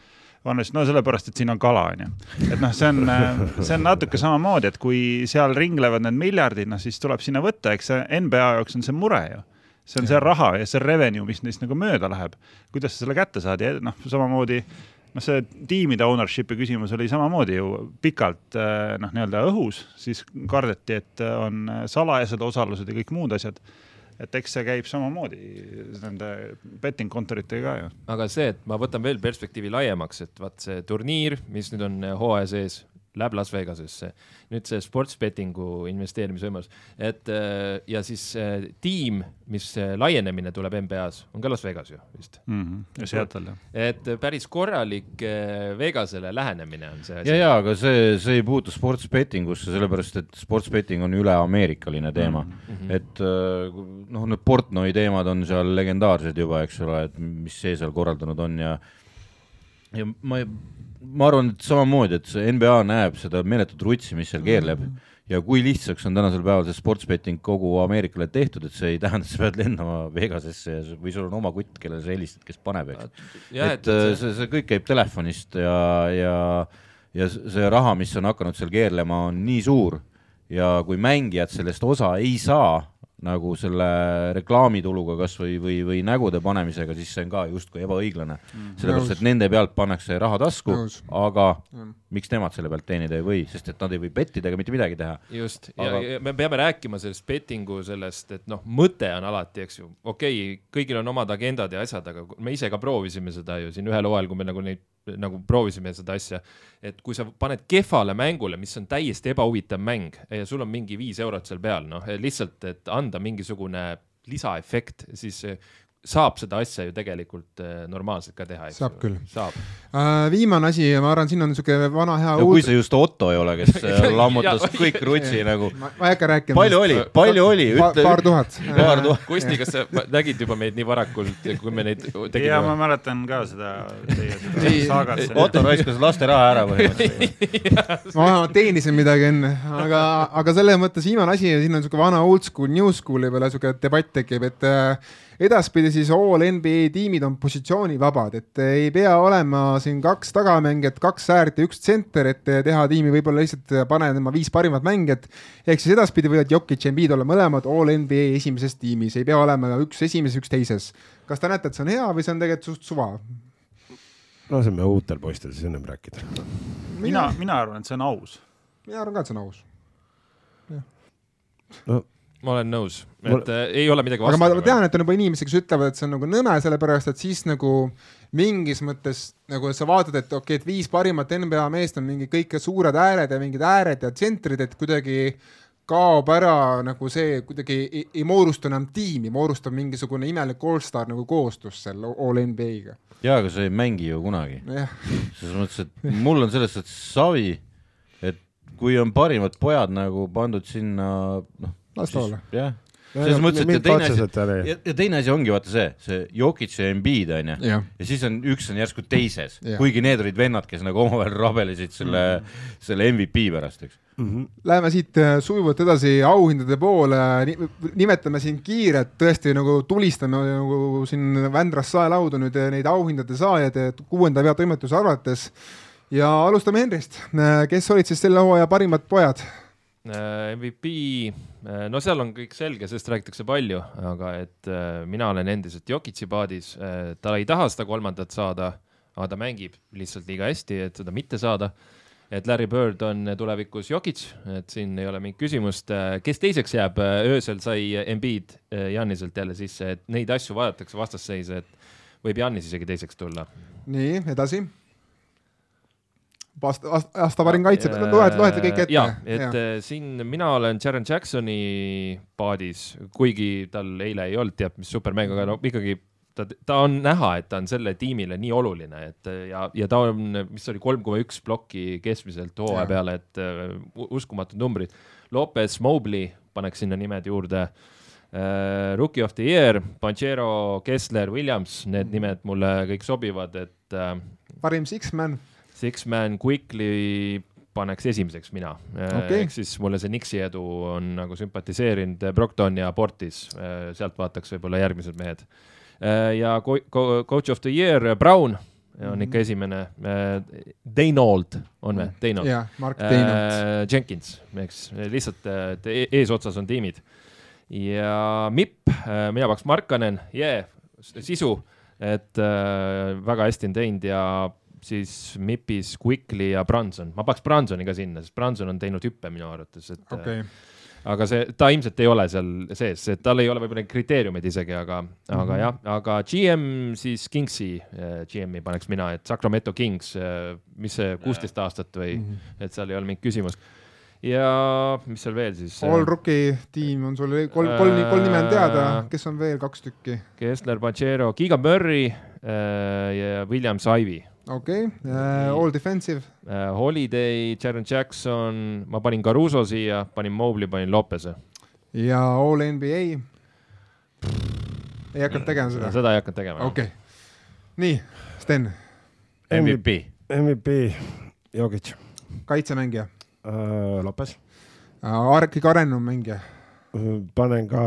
Vannes, no sellepärast, et siin on kala, onju. et noh, see on, see on natuke samamoodi, et kui seal ringlevad need miljardid, noh siis tuleb sinna võtta, eks see NBA jaoks on see mure ju. See on see raha ja see revenue, mis neist nagu mööda läheb. kuidas sa selle kätte saad? Ja noh, samamoodi noh, see tiimide ownership'i küsimus oli samamoodi ju pikalt noh, nii-öelda õhus, siis kardeti, et on salajased osalused ja kõik muud asjad et eks see käib samamoodi nende betting kontoritega ka ju. aga see, et ma võtan veel perspektiivi laiemaks, et vaat see turniir, mis nüüd on hooaja sees, läheb Las Vegasesse. nüüd see sports betting'u investeerimisvõimalus, et äh, ja siis äh, tiim, mis äh, laienemine tuleb NBA-s, on ka Las Vegas ju vist mm. -hmm. ja Seattle jah. et päris korralik Vegasele lähenemine on see asi. ja, ja aga see, see ei puutu sports betting usse, sellepärast et sports betting on üleameerikaline teema mm. -hmm. et noh, need Portnoy teemad on seal legendaarsed juba, eks ole, et mis see seal korraldanud on ja ja ma ei ma arvan, et samamoodi, et see NBA näeb seda meeletut rutsi, mis seal keerleb mm -hmm. ja kui lihtsaks on tänasel päeval see sportsbetting kogu Ameerikale tehtud, et see ei tähenda, et sa pead lendama Vegasesse ja või sul on oma kutt, kellele sa helistad, kes paneb, eks. et, et see, see, see kõik käib telefonist ja, ja, ja see raha, mis on hakanud seal keerlema, on nii suur ja kui mängijad sellest osa ei saa nagu selle reklaamituluga kas või, või, või nägude panemisega, siis see on ka justkui ebaõiglane. Mm.. sellepärast, et nende pealt pannakse raha tasku, aga mm. miks nemad selle pealt teenida ei või, sest et nad ei või bettida ega mitte midagi teha. just. Aga..., ja me peame rääkima sellest bettingu sellest, et noh, mõte on alati, eks ju, okei okay,, kõigil on omad agendad ja asjad, aga me ise ka proovisime seda ju siin ühel hooajal, kui me nagu neid nagu proovisime seda asja, et kui sa paned kehvale mängule, mis on täiesti ebahuvitav mäng ja sul on mingi viis eurot seal peal, noh lihtsalt, et anda mingisugune lisaefekt, siis saab seda asja ju tegelikult äh, normaalselt ka teha, eks saab ju. küll. saab uh,. viimane asi, ma arvan, siin on niisugune vana hea no, uud... kui see just Otto ei ole, kes äh, lammutas kõik rutsi nagu. ma ei hakka rääkima. palju oli, palju oli? paar tuhat. paar tuhat. Kusti, kas sa nägid juba meid nii varakult, kui me neid tegime? jaa, ma mäletan ka seda teie seda saagat. Otto raiskas laste raha ära põhimõtteliselt. ma teenisin midagi enne, aga, aga selles mõttes viimane asi, siin on niisugune vana old school, new school'i peale niisugune debatt tekib, et edaspidi siis all NBA tiimid on positsioonivabad, et ei pea olema siin kaks tagamängijat, kaks äärt ja üks tsenter, et teha tiimi võib-olla lihtsalt pane tema viis parimat mängijat. ehk siis edaspidi võivad Jokic ja Embiid olla mõlemad all NBA esimeses tiimis, ei pea olema üks esimeses, üks teises. kas te näete, et see on hea või see on tegelikult suht suva? laseme uutel poistel siis ennem rääkida. mina, mina arvan, et see on aus. mina arvan ka, et see on aus. no ma olen nõus, et Mul... äh, ei ole midagi vastu. aga ma tean, et on juba inimesi, kes ütlevad, et see on nagu nõme, sellepärast et siis nagu mingis mõttes nagu sa vaatad, et okei okay,, et viis parimat NBA meest on mingi kõik suured ääred ja mingid ääred ja tsentrid, et kuidagi kaob ära nagu see kuidagi ei, ei moodustu enam tiimi, moodustab mingisugune imelik allstar nagu koostus seal all NBA-ga. jaa, aga sa ei mängi ju kunagi. selles mõttes, et mul on selles suhtes savi, et kui on parimad pojad nagu pandud sinna, noh las ta olla. jah, selles mõttes, et ja teine asi, ja, ja teine asi ongi vaata see, see Jokic ja Embiid onju, ja siis on, üks on järsku teises, kuigi need olid vennad, kes nagu omavahel rabelesid selle mm, -hmm. selle MVP pärast, eks mm. -hmm. Läheme siit äh, sujuvalt edasi auhindade poole, nimetame siin kiirelt, tõesti nagu tulistame nagu siin Vändrast saelaudu nüüd äh, neid auhindade saajaid kuuenda peatoimetuse arvates. ja alustame Henrist, äh, kes olid siis selle hooaja parimad pojad? MVP Äh, no seal on kõik selge, sest räägitakse palju, aga et äh, mina olen endiselt Jokitsi paadis, äh, ta ei taha seda kolmandat saada, aga ta mängib lihtsalt liiga hästi, et seda mitte saada. et Larry Bird on tulevikus Jokic, et siin ei ole mingit küsimust. kes teiseks jääb, öösel sai Embiid Janniselt jälle sisse, et neid asju vaadatakse vastasseise, et võib Jannis isegi teiseks tulla. nii, edasi aasta, aasta parim kaitse, loed, loed kõik ette? jaa, et ja. Äh, siin mina olen Jaren Jacksoni paadis, kuigi tal eile ei olnud teab mis supermäng, aga no ikkagi ta, ta on näha, et ta on selle tiimile nii oluline, et ja, ja ta on, mis oli kolm koma üks plokki keskmiselt hooaja peale, et uh, uskumatud numbrid. Lopez, Mobley paneks sinna nimed juurde uh,. Rookie of the year, Panchero, Kessler, Williams, need nimed mulle kõik sobivad, et uh,. parim six-man Six-Man Quickly paneks esimeseks mina okay.. ehk siis mulle see Nixi edu on nagu sümpatiseerinud, Brockton ja Portis, sealt vaataks võib-olla järgmised mehed. ja coach of the year, Brown on ikka esimene. Daynold on või? Daynold. jah, Mark Daynold. Jenkins, eks, lihtsalt e-, eesotsas on tiimid. ja MIP, mina paneks Markanen, jee sisu, et väga hästi on teinud ja siis MIP-is Quickly ja Branson, ma paneks Bransoni ka sinna, sest Branson on teinud hüppe minu arvates, et okay. aga see, ta ilmselt ei ole seal sees, et tal ei ole võib-olla neid kriteeriumeid isegi, aga mm, -hmm. aga jah, aga GM siis Kingsi äh, GM-i paneks mina, et Sacramento Kings, äh, mis see kuusteist aastat või mm, -hmm. et seal ei ole mingit küsimust ja mis seal veel siis? All rookie tiim on sul kolm, kolm, kolm nime on teada, kes on veel kaks tükki? Kessler, Pachero, Giga Murry äh, ja Williams Ivy okei okay. uh,, all defensive uh,. Holiday, Jaron Jackson, ma panin Caruso siia, panin Mobley, panin Lopez'e. ja all NBA. ei hakanud tegema seda? seda ei hakanud tegema. okei okay., nii, Sten. MVP. MVP, Jokic. kaitsemängija uh,? Lopez uh,. kõige arenenum mängija uh,? panen ka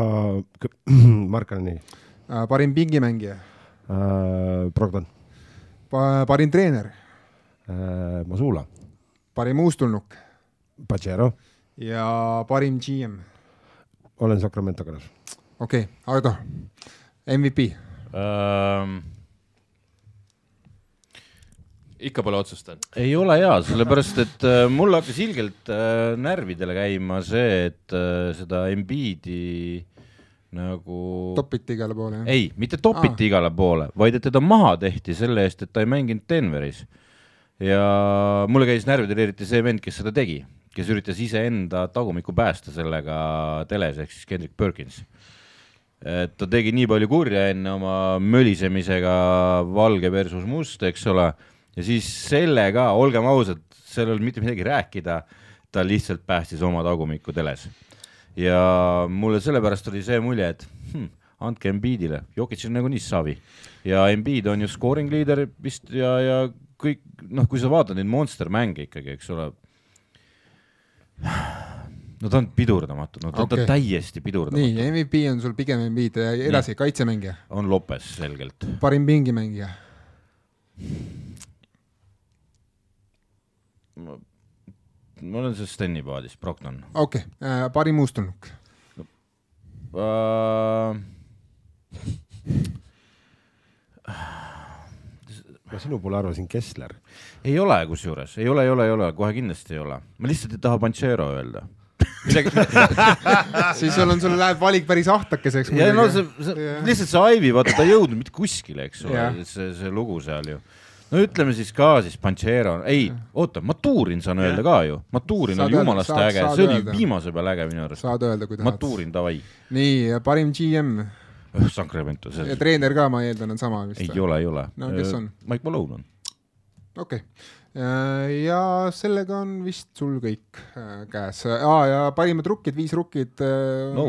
Markanini uh,. parim pingimängija uh,? Brogdon. Parim treener äh,? Masula. parim uustulnuk? Pajero. ja parim GM? olen Sacramento kõnes. okei okay,, Aido, MVP um ikka pole otsustanud? ei ole hea, sellepärast et äh, mul hakkas ilgelt äh, närvidele käima see, et äh, seda Embiidi nagu. topiti igale poole, jah? ei, mitte topiti ah. igale poole, vaid et teda maha tehti selle eest, et ta ei mänginud Denveris. ja mulle käis närvidel eriti see vend, kes seda tegi, kes üritas iseenda tagumikku päästa sellega teles, ehk siis Kendrick Perkins. et ta tegi nii palju kurja enne oma mölisemisega valge versus must, eks ole, ja siis sellega, olgem ausad, seal ei olnud mitte midagi rääkida, ta lihtsalt päästis oma tagumikku teles ja mulle sellepärast oli see mulje, et hm, andke Embiidile, Jokic on nagunii savi ja Embiid on ju scoring leader vist ja, ja kõik noh, kui sa vaatad neid monster mänge ikkagi, eks ole. no ta on pidurdamatu, no ta okay. On täiesti pidurdamatu. nii, MVP on sul pigem Embiid ja edasi kaitsemängija, on Lopes selgelt. parim pingimängija, ma olen selles Steni paadis, Brockton okei okay., parim uustulnuk, uh,. ma sinu poole arvasin Kessler. ei ole kusjuures, ei ole, ei ole, ei ole, kohe kindlasti ei ole. ma lihtsalt ei taha Panchero öelda. midagi, siis sul on, sul läheb valik päris ahtakeseks. ja no see, see lihtsalt see Ivy, vaata ta ei jõudnud mitte kuskile, eks ole see, see lugu seal ju. No ütleme siis ka siis Panchero, ei, oota, Maturin saan öelda ka ju, Maturin Saad oli jumalast saad- äge, see oli viimase peal äge minu arust. saad öelda, kui tahad. Maturin, davai, nii, parim GM Sacramento, ja treener ka, ma eeldan, on sama vist. ei ole, ei ole. No kes on? Mike Malone on. okei okay.. ja sellega on vist sul kõik äh, käes ah,. ja parimad rukkid, viis rukkid äh,. No.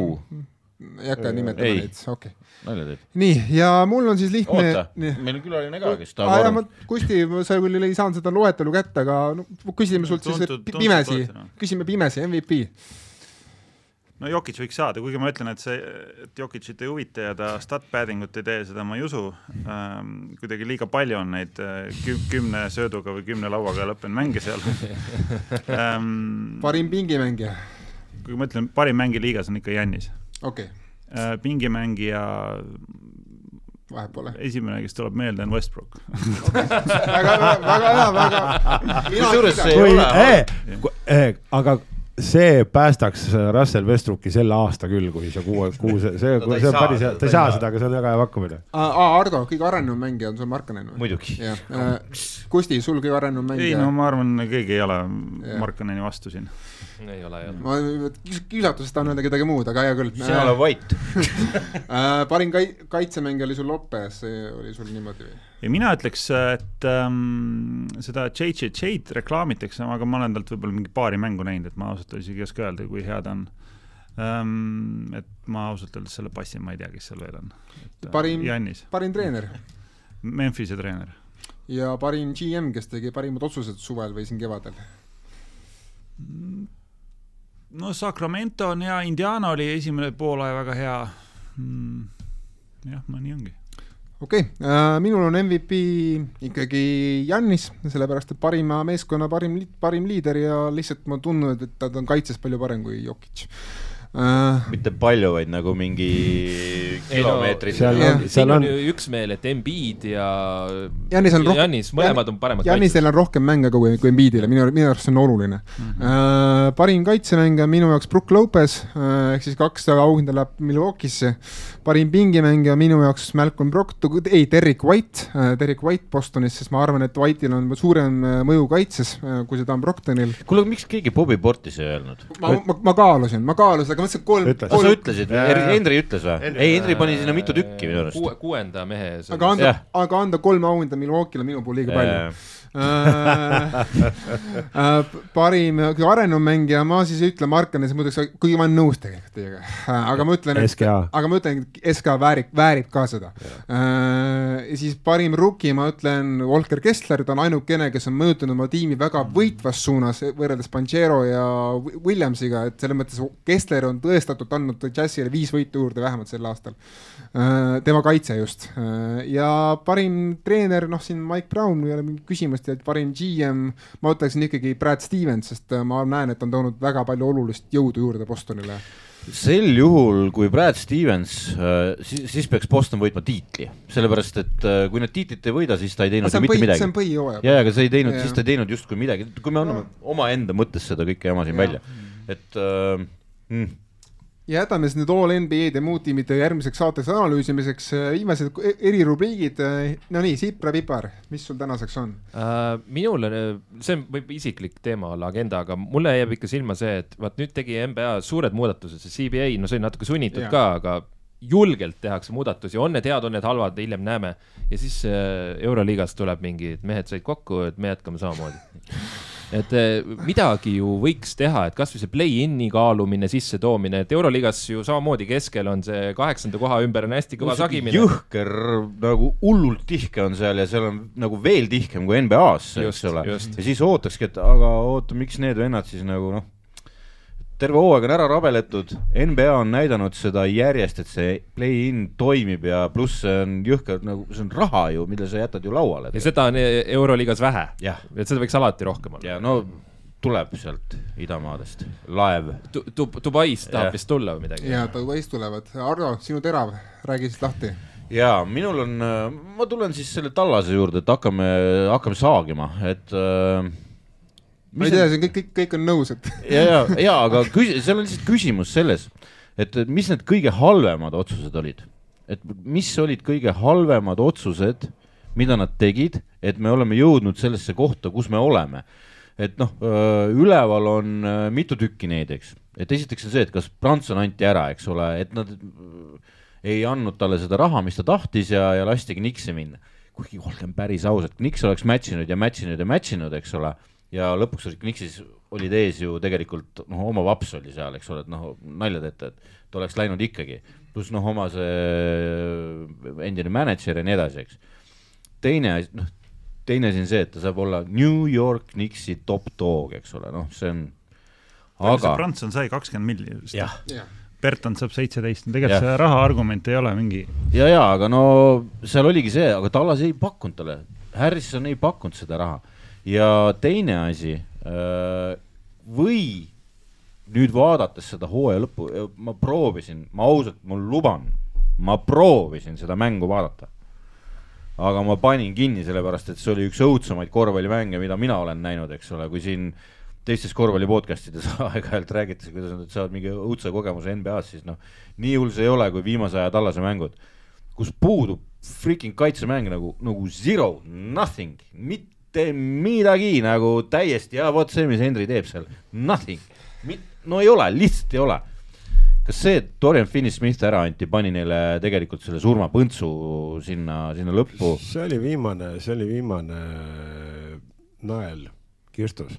Ei hakka nimetama Ei. neid, okei okay.. nalja teeb. nii, ja mul on siis lihtne. oota, meil on külaline ka, kes tahab ma aru. Kusti, sa küll ei saanud seda loetelu kätte, aga no, küsime sult siis Tuntud- pi- tuntud pimesi küsime pimesi, MVP. no Jokic võiks saada, kuigi ma ütlen, et see, et Jokicit ei huvita ja ta stat padding ut ei tee, seda ma ei usu ähm,. kuidagi liiga palju on neid äh, küm, kümne sööduga või kümne lauaga lõppenud mänge seal ähm,. parim pingimängija, kui ma ütlen, parim mängija liigas on ikka Jannis okay., äh,. pingimängija vahet pole. esimene, kes tuleb meelde, on Westbrook. väga, väga hea, väga. Kusjuures see- kui ole-, eh, aga see päästaks Russell Westbrooki selle aasta küll, kui see kuue, kuuse, see, No ta ei see on saa päris hea, seda, ta ei saa ei seda, aga see on väga hea pakkumine. aa, Ardo, kõige arenenud mängija on sul Markanen või? muidugi. jah, Kusti, sul kõige arenenud ei mängija no? ma arvan, keegi ei ole Jah. Markaneni vastu siin. Ei ole jah. ma kius- kiusatusest tahan öelda kedagi muud, aga hea küll. sina oled vait. Äh, parim kai-, kaitsemängija oli sul Lopez, see oli sul niimoodi või? ja mina ütleks, et ähm, seda JJJ-d reklaamitakse, aga ma olen talt võib-olla mingi paari mängu näinud, et ma ausalt öeldes isegi ei oska öelda, kui hea ta on ähm,. et ma ausalt öeldes selle passi, ma ei tea, kes seal veel on. Parim- Jannis, parim treener Memphise treener. ja parim GM, kes tegi parimad otsused suvel või siin kevadel? No Sacramento on hea, Indiana oli esimene poolaeg väga hea mm,. jah, no nii ongi. okei okay., minul on MVP ikkagi Jannis, sellepärast et parima meeskonna parim, parim liider ja lihtsalt ma tunnen, et ta on kaitses palju parem kui Jokic uh,. mitte palju, vaid nagu mingi kilomeetrid seal on, seal on on ju üksmeel, et Embiid ja Jannis on rohkem- Jannis, mõlemad on paremad Jannisel on rohkem mänge kui, kui Embiidile, minu, minu arust see on oluline mm. -hmm. Uh, parim kaitsemängija on minu jaoks Brook Lopez uh, ehk siis kaks auhinda läheb Milwaukee'sse. parim pingimängija minu jaoks Malcolm Brogdon, ei Derek White uh,, Derek White Bostonis, sest ma arvan, et White'il on suurem uh, mõju kaitses uh,, kui seda on Brogdonil. kuule, miks keegi Bobby Portis ei öelnud? ma, ma, ma kaalusin, ma kaalusin, aga mõtlesin, et kolm, Ütles. sa ütlesid. Henri ütles või? ei, Henri pani sinna mitu tükki minu arust. kuue, kuuenda mehe. aga anda aga anda kolm auhinda Milwaukee'le minu puhul liiga palju. Äh, äh, parim arenum mängija, ma siis ei ütle Markanes, muideks, kuigi ma olen nõus tegelikult teiega, aga ma ütlen, et aga ma ütlen, et SK väärib, väärib ka seda. siis parim rookie, ma ütlen Volker Kessler, ta on ainukene, kes on mõjutanud oma tiimi väga võitvas suunas võrreldes Panchero ja Wi- Williamsiga, et selles mõttes Kessler on tõestatult andnud Jazzile viis võitu juurde vähemalt sel aastal. Tema kaitse just ja parim treener, noh, siin Mike Brown ei ole mingit küsimust ja parim GM, ma ütleksin ikkagi Brad Stevens, sest äh, ma näen, et on toonud väga palju olulist jõudu juurde Bostonile. sel juhul, kui Brad Stevens, siis, siis peaks Boston võitma tiitli, sellepärast et äh, kui nad tiitlit ei võida, siis ta ei teinud see ju mitte see midagi on. põhijooaja. ja, aga see ei teinud, siis ta ei teinud justkui midagi, kui me anname omaenda mõttes seda kõike jama siin Jaa. välja, et äh, mm, ja jätame siis nüüd All NBA-d ja muud tiimide järgmiseks saateks analüüsimiseks äh, viimased e- erirubriigid. no nii, Sipra-Pipar, mis sul tänaseks on? Uh, minul on, see võib isiklik teema olla agenda, aga mulle jääb ikka silma see, et vaat nüüd tegi NBA suured muudatused, see CBA, no see oli natuke sunnitud Jaa. ka, aga julgelt tehakse muudatusi, on need head, on need halvad, hiljem näeme. ja siis äh, Euroliigast tuleb mingi, et mehed said kokku, et me jätkame samamoodi. et äh, midagi ju võiks teha, et kasvõi see play-in'i kaalumine, sissetoomine, et Euroliigas ju samamoodi keskel on see kaheksanda koha ümber on hästi kõva sagimine. jõhker nagu hullult tihke on seal ja seal on nagu veel tihkem kui NBA-s, eks ole. ja siis ootakski, et aga oota, miks need vennad siis nagu noh, terve hooaeg on ära rabeletud, NBA on näidanud seda järjest, et see play-in toimib ja pluss see on jõhker nagu, see on raha ju, mille sa jätad ju lauale. ja seda on e- Euroliigas vähe. et seda võiks alati rohkem olla. ja no tuleb sealt idamaadest laev. Dubais tahab vist tulla või midagi. ja Dubais tulevad. Ardo, sinu terav, räägi siis lahti. ja minul on, ma tulen siis selle tallase juurde, et hakkame, hakkame saagima, et äh, ma ei tea, see on kõik, kõik, kõik on nõus, et ja, ja, ja aga küsi-, seal on lihtsalt küsimus selles, et mis need kõige halvemad otsused olid, et mis olid kõige halvemad otsused, mida nad tegid, et me oleme jõudnud sellesse kohta, kus me oleme. et noh, üleval on mitu tükki neid, eks, et esiteks on see, et kas Prantsusmaa anti ära, eks ole, et nad ei andnud talle seda raha, mis ta tahtis ja, ja lastigi Nixi minna. kuigi olgem päris ausad, Nix oleks match inud ja match inud ja match inud, eks ole ja lõpuks Nixis olid ees ju tegelikult noh, oma vaps oli seal, eks ole, et noh, nalja teete, et ta oleks läinud ikkagi, pluss noh, oma see endine mänedžer ja nii edasi, eks. teine asi, noh, teine asi on see, et ta saab olla New York Knicksi top dog, eks ole, noh, see on, aga Prantsusmaa sai kakskümmend milli vist. jah, Berton saab seitseteist, tegelikult Jah. see raha argument ei ole mingi, ja, ja aga no seal oligi see, aga Tallas ei pakkunud talle, Harrison ei pakkunud seda raha ja teine asi äh, või nüüd vaadates seda hooaja lõppu, ma proovisin, ma ausalt, ma luban, ma proovisin seda mängu vaadata. aga ma panin kinni, sellepärast et see oli üks õudsemaid korvpallimänge, mida mina olen näinud, eks ole, kui siin teistes korvpalli podcast ides aeg-ajalt räägitakse, kuidas nad saavad mingi õudse kogemuse NBA-s, siis noh, nii hull see ei ole, kui viimase aja tallase mängud, kus puudub freaking kaitsemäng nagu, nagu zero, nothing, mitte midagi nagu täiesti ja vot see, mis Henry teeb seal, nothing, no ei ole, lihtsalt ei ole. Kas see, et Dorian Finney-Smith ära anti, pani neile tegelikult selle surmapõntsu sinna, sinna lõppu, see oli viimane, see oli viimane nael kirstus,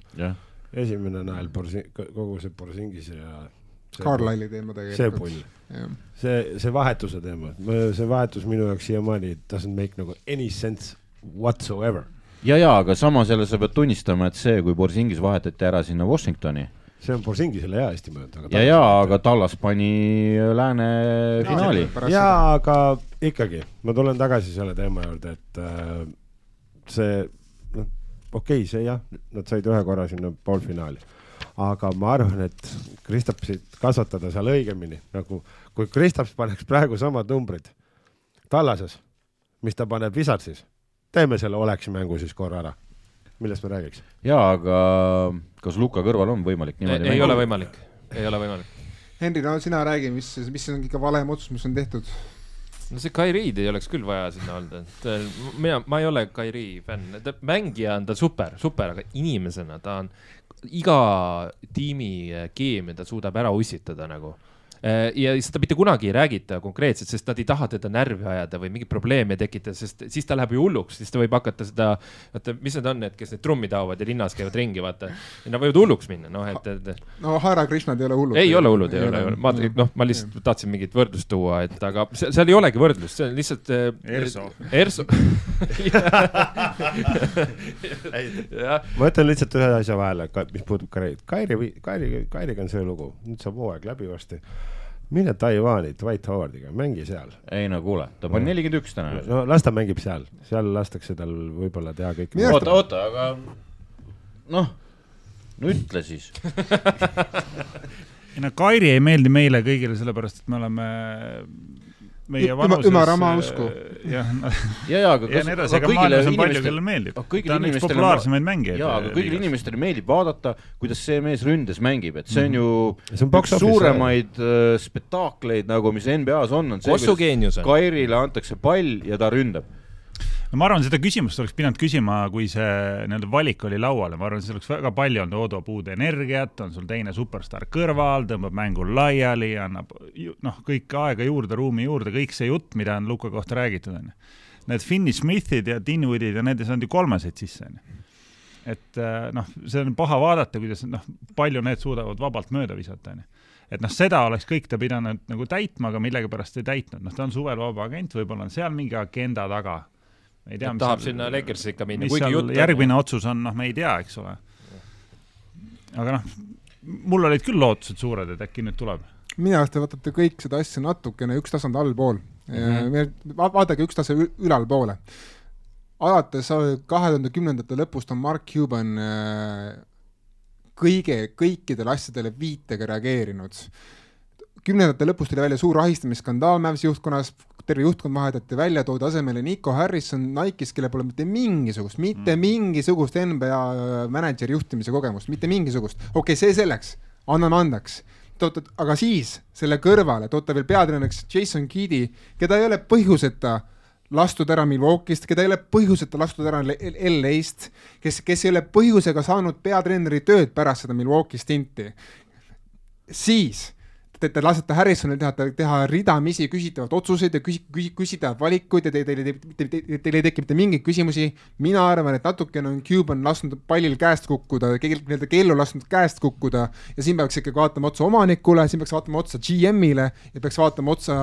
esimene nael kogu see Borsingise ja see Carlisle'i teema see tegelikult. pull, see, see vahetuse teema, see vahetus minu jaoks siiamaani doesn't make nagu any sense whatsoever. ja, ja aga samas jälle sa pead tunnistama, et see, kui Borsingis vahetati ära sinna Washingtoni see on Borsingisele hea mõeldud, aga ja, ja aga Tallas pani lääne finaali. jaa, aga ikkagi, ma tulen tagasi selle teema juurde, et äh, see, noh, okei okay,, see jah, nad said ühe korra sinna poolfinaali. aga ma arvan, et Kristapsit kasvatada seal õigemini, nagu kui Kristaps paneks praegu samad numbrid Tallases, mis ta paneb Wizardsis, teeme selle oleks mängu siis korra ära. millest me räägiks? ja, aga kas Luka kõrval on võimalik niimoodi ei ole võimalik, ei ole võimalik. Henri, no sina räägi, mis, mis on ikka valem otsus, mis on tehtud? no see Kairiid ei oleks küll vaja sinna olnud, et äh, mina, ma ei ole Kairi fänn, ta mängija on ta super, super, aga inimesena ta on iga tiimi äh, keemia ta suudab ära ussitada nagu. Ja seda mitte kunagi ei räägita konkreetselt, sest nad ei taha teda närvi ajada või mingeid probleeme tekitada, sest siis ta läheb ju hulluks, siis ta võib hakata seda, vaata, mis need on need, kes need trummi taovad ja linnas käivad ringi, vaata. Nad võivad hulluks minna, noh, et, et no Hara Krishnad ei ole hullud. ei ole hullud, ei ole, ma noh, ma lihtsalt tahtsin mingit võrdlust tuua, et aga seal, seal ei olegi võrdlust, see on lihtsalt äh, Erso. Erso. ma ütlen lihtsalt ühe asja vahele, mis puutub Kairi, Kairi, Kairi, Kairiga on see lugu, nüüd saab hooaeg läbi varsti. Mine Taiwan'i Dwight Howardiga, mängi seal. ei no kuule, ta pani nelikümmend üks täna. no las ta mängib seal, seal lastakse tal võib-olla teha kõik. Minu arust- oota, oota, aga noh, no ütle siis. ei no Kairi ei meeldi meile kõigile sellepärast, et me oleme meie vanuses. ümarama usku. jah, ja, ja aga ja kas, nii edasi, aga maailmas on palju, inimestele kellele, meeldib. ta on üks populaarsemaid mängijaid. jaa, aga kõigile inimestele meeldib vaadata, kuidas see mees ründes mängib, et see on ju see on üks suuremaid äh, spektaakleid nagu, mis NBA-s on, on see, on. Kairile antakse pall ja ta ründab. No ma arvan, seda küsimust oleks pidanud küsima, kui see nii-öelda valik oli lauale, ma arvan, siis oleks väga palju olnud Odo puud energiat, on sul teine superstaar kõrval, tõmbab mängu laiali, annab ju- noh, kõik aega juurde, ruumi juurde, kõik see jutt, mida on Luka kohta räägitud, onju. Need Finney Smithid ja Dinwoodid ja need ei saanud ju kolmeseid sisse, onju. et äh, noh, see on paha vaadata, kuidas noh, palju need suudavad vabalt mööda visata, onju et noh, seda oleks kõik ta pidanud nagu täitma, aga millegipärast ei täitnud, noh, ta on suvel vaba agent, võib-olla on seal mingi agenda taga. Ei tea, tahab sinna Lakersi ikka minna, mis kuigi seal jutt järgmine otsus on, noh, me ei tea, eks ole. aga noh, mul olid küll lootused suured, et äkki nüüd tuleb. minu arust te võtate kõik seda asja natukene üks tasand allpool mm. -hmm. vaadake üks tase ülalpoole. alates kahe tuhande kümnendate lõpust on Mark Cuban äh, kõige, kõikidele asjadele viitega reageerinud. Kümnendate lõpus tuli välja suur ahistamisskandaal Mavsi juhtkonnas, terve juhtkond vahetati välja, toodi asemele Nico Harrison Nike'is, kellel pole mitte mingisugust, mitte mm. mingisugust NBA mänedžeri juhtimise kogemust, mitte mingisugust. okei okay,, see selleks, anname andeks toota, aga siis selle kõrvale toota veel peatreeneriks Jason Keedi, keda ei ole põhjuseta lastud ära Milwaukee'st, keda ei ole põhjuseta lastud ära LA-st, kes, kes ei ole põhjusega saanud peatreeneri tööd pärast seda Milwaukee stinti. siis te, te lasete Harrisonil teha, teha ridamisi küsitavaid otsuseid ja küsi-, küsi-, küsitavaid valikuid ja teil te, te, te, te, teil ei teki mitte mingeid küsimusi. mina arvan, et natukene on Cuban lasknud pallil käest kukkuda, nii-öelda kellu lasknud käest kukkuda ja siin peaks ikkagi vaatama otsa omanikule, siin peaks vaatama otsa GM-ile ja peaks vaatama otsa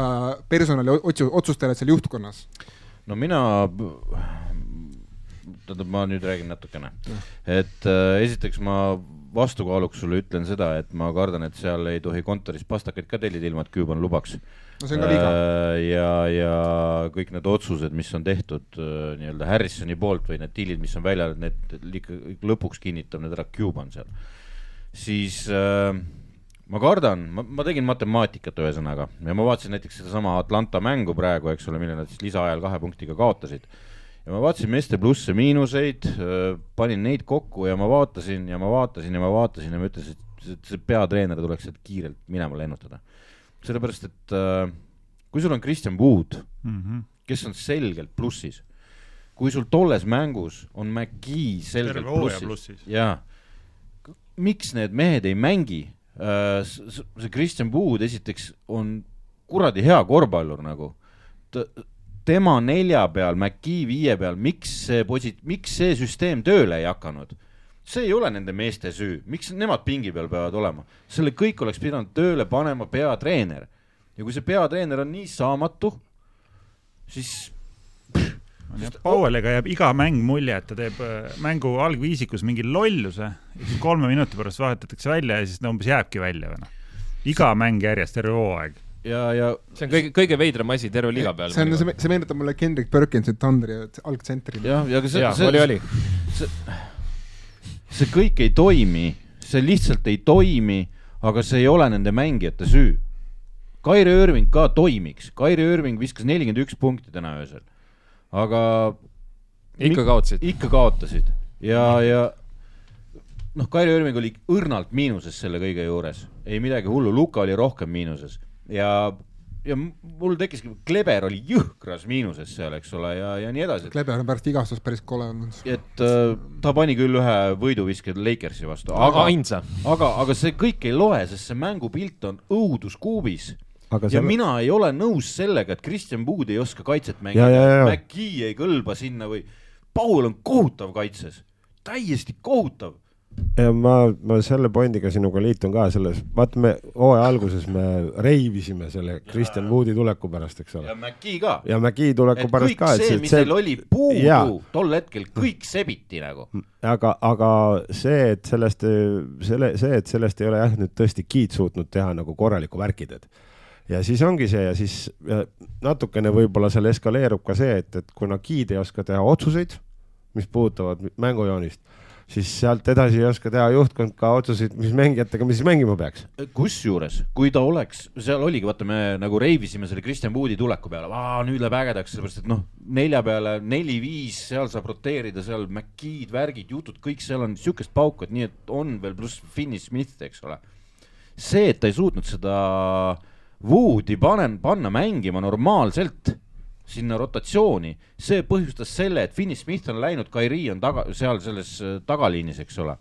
personali otsu-, otsustele seal juhtkonnas. no mina tähendab, ma nüüd räägin natukene, et äh, esiteks ma vastukaaluks sulle ütlen seda, et ma kardan, et seal ei tohi kontoris pastakaid ka tellida, ilma et Cuban lubaks. no see on ka viga. Äh, ja, ja kõik need otsused, mis on tehtud äh, nii-öelda Harrisoni poolt või need diilid, mis on välja, need lõpuks kinnitab need ära Cuban seal. siis äh, ma kardan, ma, ma tegin matemaatikat ühesõnaga ja ma vaatasin näiteks sedasama Atlanta mängu praegu, eks ole, mille nad siis lisaajal kahe punktiga kaotasid ja ma vaatasin meeste plusse-miinuseid, panin neid kokku ja ma vaatasin ja ma vaatasin ja ma vaatasin ja ma ütlesin, et see peatreener tuleks sealt kiirelt minema lennutada. sellepärast, et äh, kui sul on Kristjan Wood mm, -hmm. kes on selgelt plussis, kui sul tolles mängus on McGee selgelt plussis, plussis., jaa, miks need mehed ei mängi äh,? see Kristjan Wood esiteks on kuradi hea korvpallur nagu ta, tema nelja peal, McKee viie peal, miks see posi-, miks see süsteem tööle ei hakanud? see ei ole nende meeste süü, miks nemad pingi peal peavad olema, selle kõik oleks pidanud tööle panema peatreener. ja kui see peatreener on nii saamatu, siis Powelliga jääb iga mäng mulje, et ta teeb äh, mängu algviisikus mingi lolluse siis kolme minuti pärast vahetatakse välja ja siis ta umbes jääbki välja või noh. iga mäng järjest, terve hooaeg ja, ja see on kõige, kõige veidram asi terve liiga peal. see on, see, see meenutab mulle Kendrick Perkinsit Thunderi algtsentri. jah, ja aga see, see, oli, oli. see, see kõik ei toimi, see lihtsalt ei toimi, aga see ei ole nende mängijate süü. Kairi Irving ka toimiks, Kairi Irving viskas nelikümmend üks punkti täna öösel, aga ikka kaotasid. ikka kaotasid ja, ja noh, Kairi Irving oli õrnalt miinuses selle kõige juures, ei midagi hullu, Luka oli rohkem miinuses ja, ja mul tekkiski, Kleber oli jõhkras miinuses seal, eks ole, ja, ja nii edasi. Kleber on pärast vigastust päris kole olnud. et äh, ta pani küll ühe võiduviske Lakersi vastu, aga, ainsa. aga, aga see kõik ei loe, sest see mängupilt on õuduskuubis Aga ja selle... mina ei ole nõus sellega, et Kristjan Puud ei oska kaitset mängida, McGee ei kõlba sinna või Paul on kohutav kaitses, täiesti kohutav ma, ma selle pointiga sinuga liitun ka selles, vaata me hooaja alguses me reivisime selle Kristjan Woodi tuleku pärast, eks ole. ja McGee ka. ja McGee tuleku et pärast ka. see, mis neil oli puudu tol hetkel, kõik sebiti nagu. aga, aga see, et sellest, selle, see, et sellest ei ole jah, nüüd tõesti Kiit suutnud teha nagu korralikku värki tead ja siis ongi see ja siis ja natukene võib-olla seal eskaleerub ka see, et, et kuna Giid ei oska teha otsuseid, mis puudutavad mängujoonist siis sealt edasi ei oska teha juhtkond ka otsuseid, mis mängijatega me siis mängima peaks. kusjuures, kui ta oleks, seal oligi, vaata, me nagu reivisime selle Kristjan Woodi tuleku peale, nüüd läheb ägedaks, sellepärast et noh, nelja peale neli-viis, seal saab roteerida, seal McKee'd, värgid, jutud, kõik seal on siukest pauku, et nii, et on veel pluss Finney Smith, eks ole. see, et ta ei suutnud seda Woodi panen, panna mängima normaalselt sinna rotatsiooni, see põhjustas selle, et Finney Smith on läinud, Kairi on taga, seal selles äh, tagaliinis, eks ole.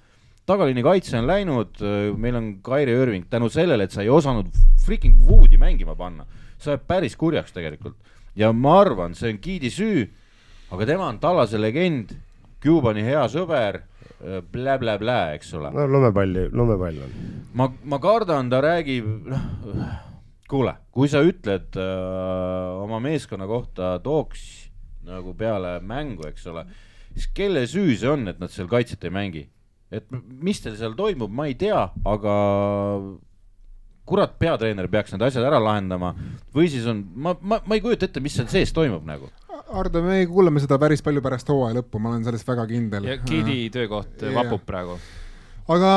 tagaliini kaitse on läinud, äh, meil on Kairi Irving tänu sellele, et sa ei osanud freaking Woodi mängima panna. see jääb päris kurjaks tegelikult ja ma arvan, see on Giidi süü, aga tema on Tallase legend, Cubani hea sõber blä-blä-blä, äh, eks ole. no lumepalli, lumepall on. ma, ma kardan, ta räägib, noh kuule, kui sa ütled äh, oma meeskonna kohta tooks nagu peale mängu, eks ole, siis kelle süü see on, et nad seal kaitset ei mängi? et mis teil seal toimub, ma ei tea, aga kurat, peatreener peaks need asjad ära lahendama või siis on, ma, ma, ma ei kujuta ette, mis seal sees toimub nagu. Ardo, me kuuleme seda päris palju pärast hooaja lõppu, ma olen selles väga kindel ja. Giidi töökoht vapub praegu. Aga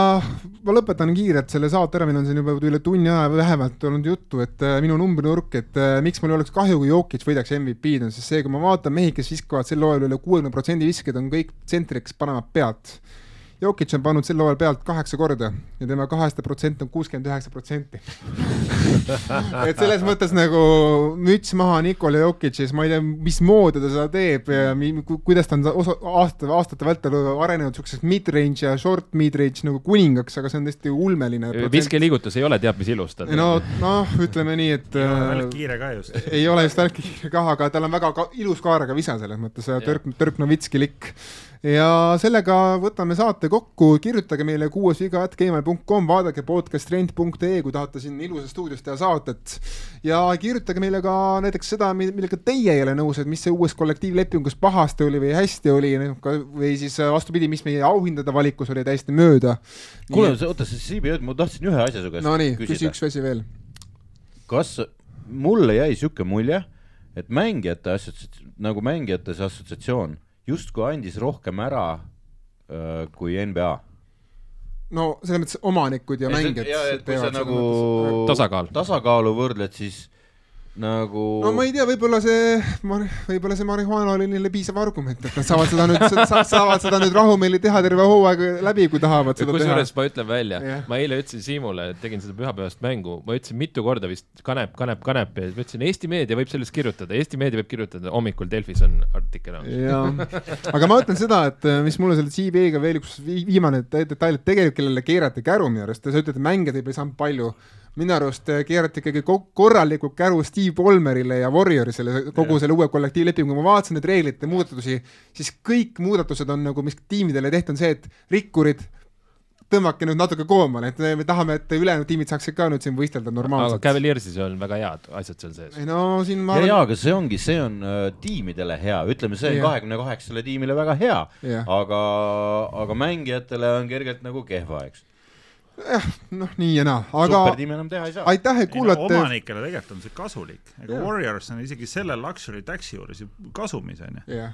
ma lõpetan kiirelt selle saate ära, meil on siin juba üle tunni aja vähemalt olnud juttu, et äh, minu numbrinurk, et äh, miks mul oleks kahju, kui Jokic võidaks MVP-d, on siis see, kui ma vaatan mehi, kes viskavad sel hooajal üle kuuekümne protsendi viskeid, on kõik tsentriks panevad pealt. Jokic on pannud sel hooajal pealt kaheksa korda ja tema kaheste protsent on kuuskümmend üheksa protsenti. et selles mõttes nagu müts maha Nikola Jokic'is, ma ei tea, mismoodi ta seda teeb ja mi, ku- kuidas ta on osa, aasta, aastate vältel arenenud siukseks mid-range ja short mid-range nagu kuningaks, aga see on tõesti ulmeline. viskeliigutus ei ole teab mis ilus tal. no, noh, ütleme nii, et välk äh, kiire ka just. ei ole just välk kah, aga tal on väga ka, ilus kaarega visa selles mõttes, Türk, Türk Novitski likk. ja sellega võtame saate kokku, kirjutage meile kuues viga at gmail.com, vaadake podcasttrend.ee, kui tahate siin ilusas stuudios teha saadet. ja kirjutage meile ka näiteks seda, millega teie ei ole nõus, et mis see uues kollektiivlepingus pahasti oli või hästi oli, või siis äh, vastupidi, mis meie auhindade valikus oli täiesti mööda. kuule, oota, Siibi, ma tahtsin ühe asja su käest Nonii, küsi küsida. üks asi veel. kas mulle jäi sihuke mulje, et mängijate assotsiats-, nagu mängijate see assotsiatsioon justkui andis rohkem ära kui NBA. no selles mõttes omanikud ja mängijad sa teevad nagu Tasakaal. tasakaalu võrdled, siis nagu no ma ei tea, võib-olla see, võib-olla see marihuana oli neile piisav argument, et nad saavad seda nüüd sa,, saavad seda nüüd rahumeeli teha terve hooaeg läbi, kui tahavad seda teha kusjuures. ma ütlen välja Jah. ma eile ütlesin Siimule, et tegin seda pühapäevast mängu, ma ütlesin mitu korda vist kanep, kanep, kanep ja siis ma ütlesin, Eesti meedia võib sellest kirjutada, Eesti meedia võib kirjutada, hommikul Delfis on artikkel olemas. jah, aga ma ütlen seda, et äh, mis mulle selle CBA-ga veel üks vi- viimane de- detail, et tegelikult kellele keerati käru minu arust, sa ütled, et mänge teeb ei saanud palju minu arust äh, keerati ikkagi ko- korralikult käru Steve Ballmerile ja Warriorsile kogu selle uue kollektiivlepingu, ma vaatasin neid reeglite muudatusi, siis kõik muudatused on nagu, mis tiimidele tehtud, on see, et rikkurid tõmmake nüüd natuke koomale, et me me tahame, et ülejäänud tiimid saaksid ka nüüd siin võistelda aga normaalselt. Cavaliersis on väga head asjad seal sees. ei no siin ma ja, ja, aga see ongi, see on äh, tiimidele hea, ütleme, see on kahekümne kaheksale tiimile väga hea, aga, aga mängijatele on kergelt nagu kehva, eks. noh, nii ja naa, aga supertiimi enam teha ei saa. aitäh, et kuulate. omanikele tegelikult on see kasulik, ega Jaa. Warriors on isegi selle luxury tax'i juures ju kasumis onju. jah,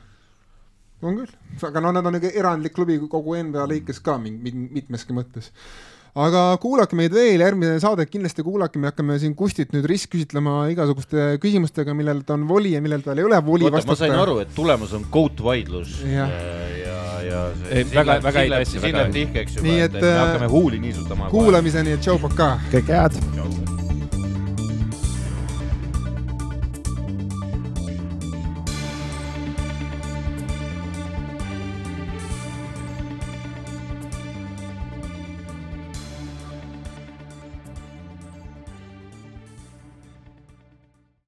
on küll, aga no nad on nagu erandlik klubi kogu NBA lõikes ka mingi mitmeski mõttes. aga kuulake meid veel, järgmine saade kindlasti kuulake, me hakkame siin Kustit nüüd ristküsitlema igasuguste küsimustega, millel ta on voli ja millel tal ei ole voli oota, ma sain vastata. aru, et tulemas on goat vaidlus ja Jah., ja, Ei, väga- väga häid asju, siin väga läheb häid. tihkeks juba, et, me äh, hakkame huuli niisutama. kuulamiseni ja tšau, pakaa. kõike head.